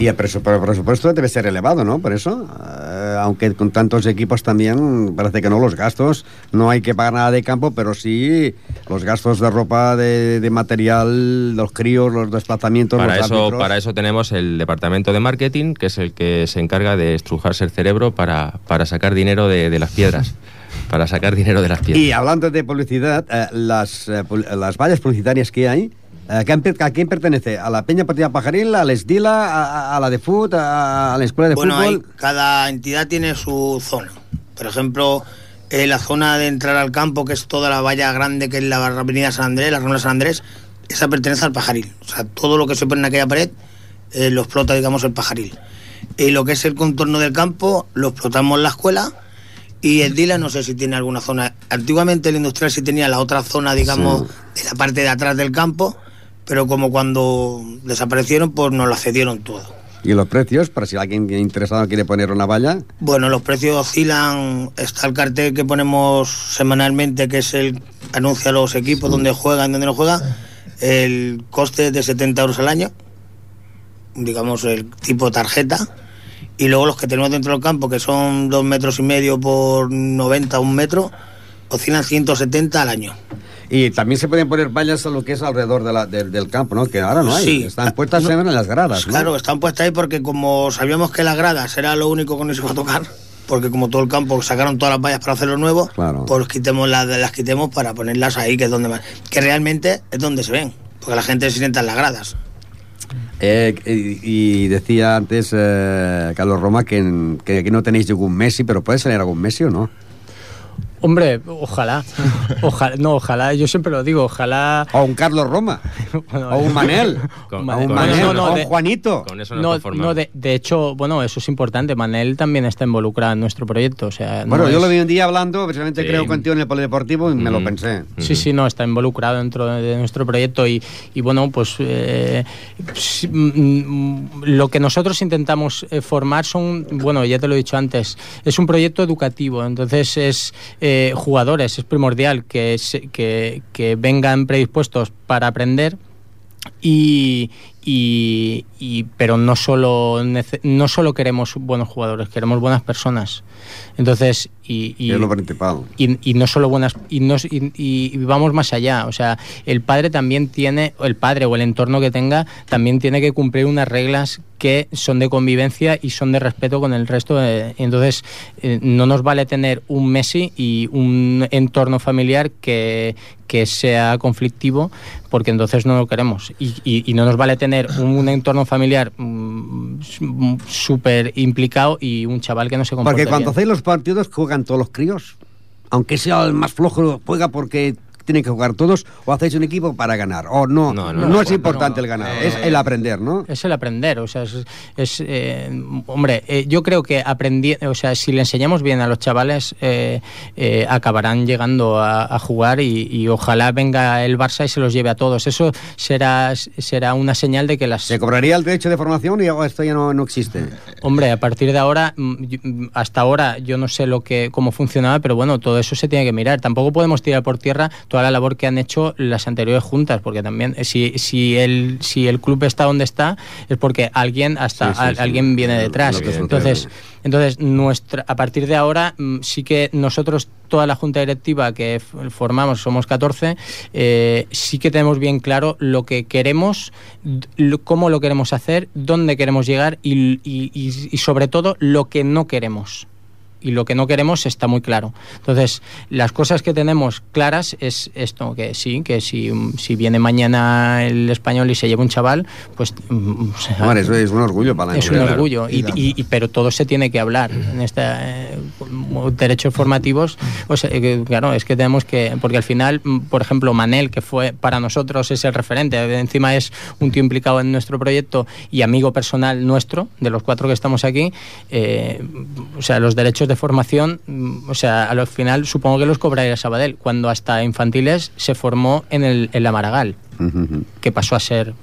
Y el, presupuesto debe ser elevado, ¿no? Por eso, eh, aunque con tantos equipos también, parece que no, los gastos, no hay que pagar nada de campo, pero sí los gastos de ropa, de, de material, los críos, los desplazamientos, Para los eso, árbitros. para eso tenemos el departamento de marketing, que es el que se encarga de estrujarse el cerebro para, para sacar dinero de, de las piedras. (laughs) para sacar dinero de las piedras. Y hablando de publicidad, eh, las, eh, las vallas publicitarias que hay, eh, ¿a quién, per- a quién pertenece? ¿A la Peña Partida Pajaril, a la Esdila, a, a la de Foot, a, a la Escuela de Bueno, Fútbol? hay- cada entidad tiene su zona. Por ejemplo, eh, la zona de entrar al campo, que es toda la valla grande, que es la avenida San Andrés, la Rambla San Andrés, esa pertenece al pajaril. O sea, todo lo que se pone en aquella pared eh, lo explota, digamos, el pajaril. Y lo que es el contorno del campo lo explotamos la escuela. Y el Dila no sé si tiene alguna zona. Antiguamente el industrial sí tenía la otra zona, digamos, de la parte de atrás del campo, pero como cuando desaparecieron, pues nos la cedieron todo. ¿Y los precios? Para si alguien interesado quiere poner una valla. Bueno, los precios oscilan. Está el cartel que ponemos semanalmente, que es el anuncia los equipos donde juegan, donde no juegan. El coste es de 70 euros al año, digamos el tipo tarjeta. Y luego los que tenemos dentro del campo, que son dos metros y medio por 90, un metro, oscilan 170 al año. Y también se pueden poner vallas a lo que es alrededor de la- del- del campo, ¿no? Que ahora no hay. Sí. Están puestas siempre en las gradas, ¿no? Claro, están puestas ahí porque como sabíamos que las gradas era lo único que nos iba a tocar, porque como todo el campo sacaron todas las vallas para hacerlo nuevo, Claro. pues quitemos las, las quitemos para ponerlas ahí, que es donde más, que realmente es donde se ven, porque la gente se sienta en las gradas. Eh, y, y decía antes eh, Carlos Roma que, que aquí no tenéis ningún Messi, pero puede salir algún Messi o no. Hombre, ojalá. (laughs) Ojalá, no, ojalá, yo siempre lo digo, ojalá. O un Carlos Roma. (laughs) o un (laughs) Manel. Con- o un con Manel. eso no- o un de- Juanito. Con eso nos No, no de, de hecho, bueno, eso es importante. Manel también está involucrado en nuestro proyecto. O sea, no Bueno, yo es- lo vi un día hablando, precisamente Sí. creo contigo en el Polideportivo y me lo pensé. Sí, sí, no, está involucrado dentro de nuestro proyecto y, y bueno, pues eh, mm, mm, lo que nosotros intentamos eh, formar son, bueno, ya te lo he dicho antes, es un proyecto educativo, entonces es eh, jugadores, es primordial que, que, que vengan predispuestos para aprender y, y- y- pero no solo no solo queremos buenos jugadores queremos buenas personas. Entonces y, y- es lo principal. y, y no solo buenas y, no, y, vamos más allá. O sea el padre también tiene el padre o el entorno que tenga también tiene que cumplir unas reglas que son de convivencia y son de respeto con el resto de- entonces eh, no nos vale tener un Messi y un entorno familiar que, que sea conflictivo porque entonces no lo queremos. Y no nos vale tener un, un entorno familiar mm, súper implicado y un chaval que no se comporta Porque cuando bien. hacéis los partidos juegan todos los críos. Aunque sea el más flojo, juega porque tienen que jugar todos o hacéis un equipo para ganar. O no, no, no, no, es no, importante no. el ganar, Eh, es el aprender, ¿no? Es el aprender, o sea, es, es, eh, hombre, eh, yo creo que aprendí, o sea, si le enseñamos bien a los chavales, eh, eh, acabarán llegando a, a jugar y, y ojalá venga el Barça y se los lleve a todos. Eso será, será una señal de que las... ¿Se cobraría el derecho de formación y esto ya no, no existe? Hombre, a partir de ahora, mm, mm, hasta ahora yo no sé lo que cómo funcionaba, pero bueno, todo eso se tiene que mirar. Tampoco podemos tirar por tierra toda la labor que han hecho las anteriores juntas, porque también eh, si, si el si el club está donde está es porque alguien hasta Sí, sí, alguien viene detrás. Entonces, entonces nuestra a partir de ahora mm, sí que nosotros toda la junta directiva que formamos somos 14 eh, sí que tenemos bien claro lo que queremos lo- cómo lo queremos hacer dónde queremos llegar y, y- y- y sobre todo lo que no queremos y lo que no queremos está muy claro. Entonces, las cosas que tenemos claras es esto, que sí, que si, si viene mañana el español y se lleva un chaval, pues... mm, o sea, Hombre, eso es un orgullo para la es un orgullo, y, y- pero todo se tiene que hablar en este eh, derechos formativos. O sea, que, claro, es que tenemos que, porque al final, mm, por ejemplo, Manel, que fue para nosotros es el referente, encima es un tío implicado en nuestro proyecto y amigo personal nuestro, de los cuatro que estamos aquí, eh, o sea, los derechos de formación, mm, o sea, al final supongo que los cobraría Sabadell, cuando hasta infantiles se formó en, el, en la Maragall que pasó a ser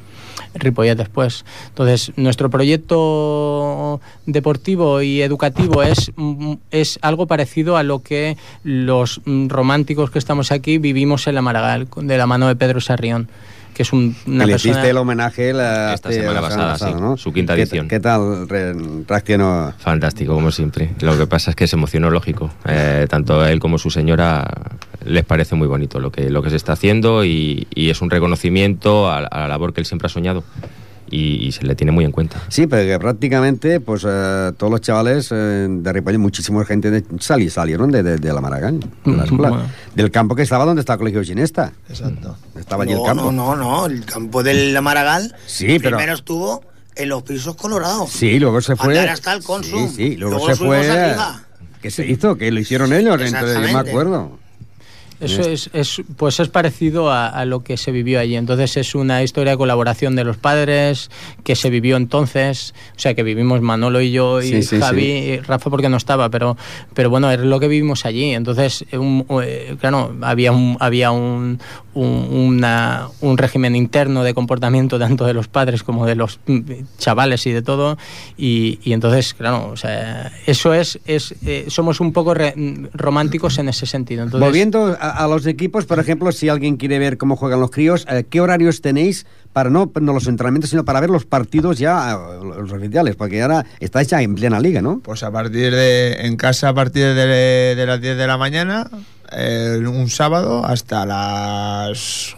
Ripollet después. Entonces, nuestro proyecto deportivo y educativo es, mm, es algo parecido a lo que los mm, románticos que estamos aquí vivimos en la Maragall, de la mano de Pedro Sarrión, que es un- una que le persona... hiciste el homenaje la, Esta semana pasada, sí, ¿no? su quinta ¿Qué- edición. ¿Qué tal re- reaccionó? Fantástico, como siempre. Lo que pasa es que se emocionó, lógico. Eh, tanto él como su señora les parece muy bonito lo que, lo que se está haciendo y, y es un reconocimiento a, a la labor que él siempre ha soñado y, y se le tiene muy en cuenta. Sí, porque prácticamente pues eh, todos los chavales eh, de Ripollet, muchísima gente de, sali- salieron de, de- de la Maragall, de la escuela, Bueno. del campo que estaba donde está el colegio Ginesta. Exacto. Estaba allí el No, campo. no, no, no, el campo del Maragall Sí, pero- primero estuvo en los pisos colorados. Sí, luego se fue. Andar hasta el Consum. Sí, sí, luego, Luego se fue. ¿Qué se hizo? Que lo hicieron ellos, entonces yo me acuerdo. Eso es, es- pues es parecido a, a lo que se vivió allí. Entonces es una historia de colaboración de los padres que se vivió entonces, o sea que vivimos Manolo y yo y Sí, sí, Javi, sí. y Rafa porque no estaba, pero pero bueno es lo que vivimos allí. Entonces un- eh, claro había un había un, un, una- un régimen interno de comportamiento tanto de los padres como de los mm, chavales y de todo y, y entonces claro o sea eso es es eh, somos un poco re- románticos en ese sentido. Entonces, Volviendo a, a los equipos, por ejemplo, si alguien quiere ver cómo juegan los críos, eh, ¿qué horarios tenéis para no, no los entrenamientos, sino para ver los partidos ya, eh, los oficiales? Porque ahora estáis ya en plena liga, ¿no? Pues a partir de. En casa a partir de, de las 10 de la mañana, eh, un sábado, hasta las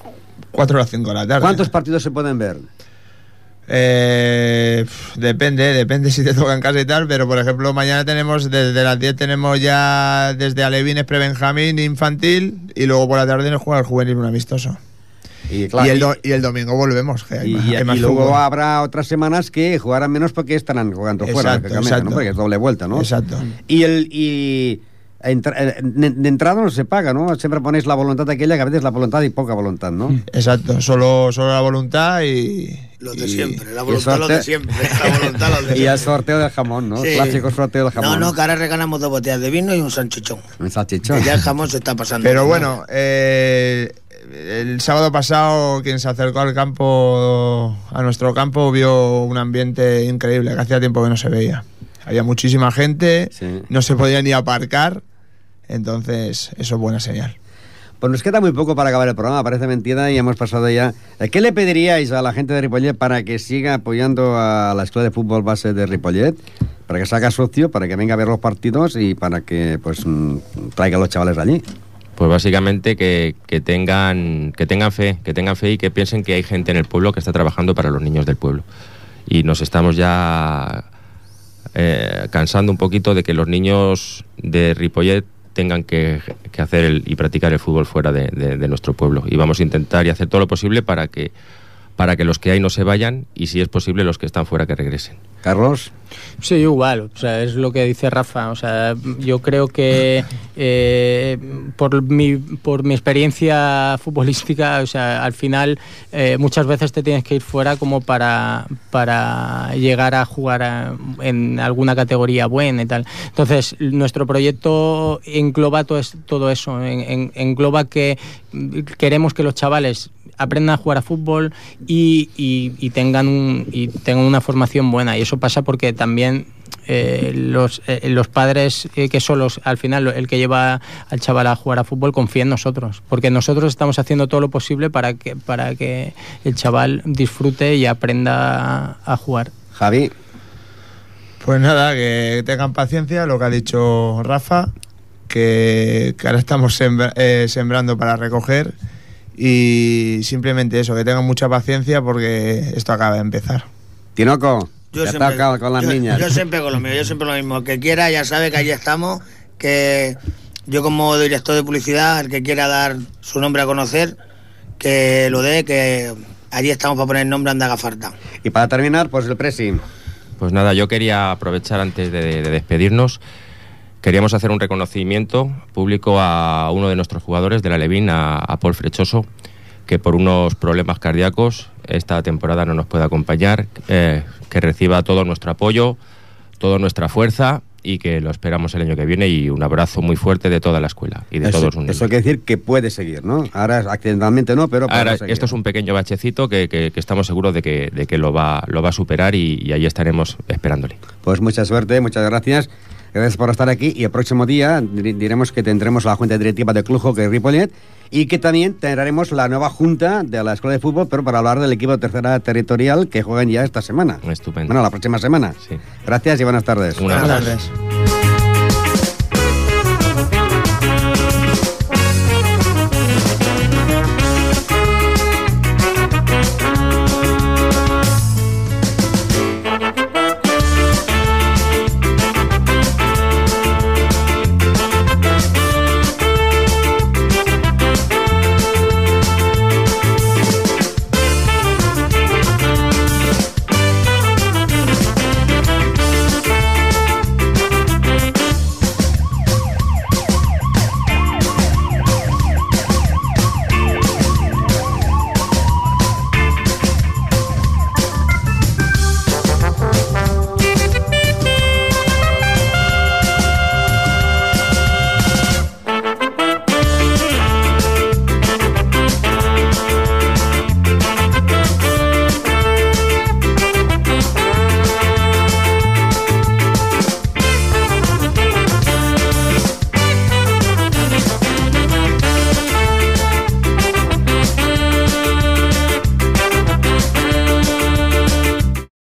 4 o las 5 de la tarde. ¿Cuántos partidos se pueden ver? Eh, depende, depende si te toca en casa y tal, pero por ejemplo, mañana tenemos, desde las 10 tenemos ya desde Alevines, pre-Benjamín, infantil, y luego por la tarde nos juega el juvenil un amistoso. Y, claro, y, el y- do- y el domingo volvemos. que hay Y, más- hay más y luego fútbol. habrá otras semanas que jugarán menos porque estarán jugando fuera, Exacto, exacto. ¿no? Porque es doble vuelta, ¿no? Exacto. Y el y de, de entrada no se paga, ¿no? Siempre ponéis la voluntad aquella que a veces la voluntad y poca voluntad, ¿no? (laughs) Exacto, solo, solo la voluntad y. Los de y- siempre, la y voluntad los de siempre. La voluntad los de (laughs) Y siempre. el sorteo del jamón, ¿no? Sí. Clásico sorteo del jamón. No, no, que ahora regalamos dos botellas de vino y un salchichón. Un salchichón. Que ya el jamón se está pasando. Pero bueno, eh, el sábado pasado quien se acercó al campo, a nuestro campo, vio un ambiente increíble que hacía tiempo que no se veía. Había muchísima gente, no se podía ni aparcar, entonces eso es buena señal. Pues nos queda muy poco para acabar el programa, parece mentira, y hemos pasado ya. Eh, ¿Qué le pediríais a la gente de Ripollet para que siga apoyando a la Escuela de Fútbol Base de Ripollet? Para que se haga socio, para que venga a ver los partidos y para que pues mm, traiga a los chavales de allí. Pues básicamente que, que tengan, que tengan fe, que tengan fe y que piensen que hay gente en el pueblo que está trabajando para los niños del pueblo. Y nos estamos ya eh, cansando un poquito de que los niños de Ripollet tengan que, que hacer el- y practicar el fútbol fuera de, de- de nuestro pueblo. Y vamos a intentar y hacer todo lo posible para que, para que los que hay no se vayan y si es posible los que están fuera que regresen. Carlos. Sí, igual, o sea, es lo que dice Rafa, o sea, yo creo que eh, por, mi, por mi experiencia futbolística, o sea, al final eh, muchas veces te tienes que ir fuera como para, para llegar a jugar en alguna categoría buena y tal. Entonces, nuestro proyecto engloba todo, todo eso, en- en- engloba que queremos que los chavales aprendan a jugar a fútbol y, y- y tengan un, y tengan una formación buena. Y eso pasa porque también eh, los, eh, los padres eh, que son los, al final el que lleva al chaval a jugar a fútbol confía en nosotros. Porque nosotros estamos haciendo todo lo posible para que, para que el chaval disfrute y aprenda a, a jugar. Javi. Pues nada, que tengan paciencia, lo que ha dicho Rafa, que, que ahora estamos sembra- eh, sembrando para recoger y simplemente eso, que tengan mucha paciencia porque esto acaba de empezar. Tinoco. Yo Ya siempre, está con las yo- niñas. Yo siempre con lo mío, yo siempre lo mismo. El que quiera ya sabe que allí estamos, que yo como director de publicidad, el que quiera dar su nombre a conocer, que lo dé, que allí estamos para poner nombre anda haga falta. Y para terminar, pues el pressing. Pues nada, yo quería aprovechar antes de, de despedirnos. Queríamos hacer un reconocimiento público a uno de nuestros jugadores de la Levin, a, a Paul Frechoso, que por unos problemas cardíacos esta temporada no nos puede acompañar. eh, que reciba todo nuestro apoyo, toda nuestra fuerza y que lo esperamos el año que viene. Y un abrazo muy fuerte de toda la escuela y de eso, todos unidos. eso quiere decir que puede seguir, ¿no? Ahora accidentalmente no, pero Ahora, seguir. esto es un pequeño bachecito que, que- que estamos seguros de que, de que lo, va, lo va a superar y, y ahí estaremos esperándole. Pues mucha suerte, muchas gracias. Gracias por estar aquí y el próximo día di- diremos que tendremos la junta directiva de Club Hockey Ripollet y que también tendremos la nueva junta de la Escuela de Fútbol, pero para hablar del equipo de tercera territorial que juegan ya esta semana. Estupendo. Bueno, la próxima semana. Sí. Gracias y buenas tardes. Buenas tardes.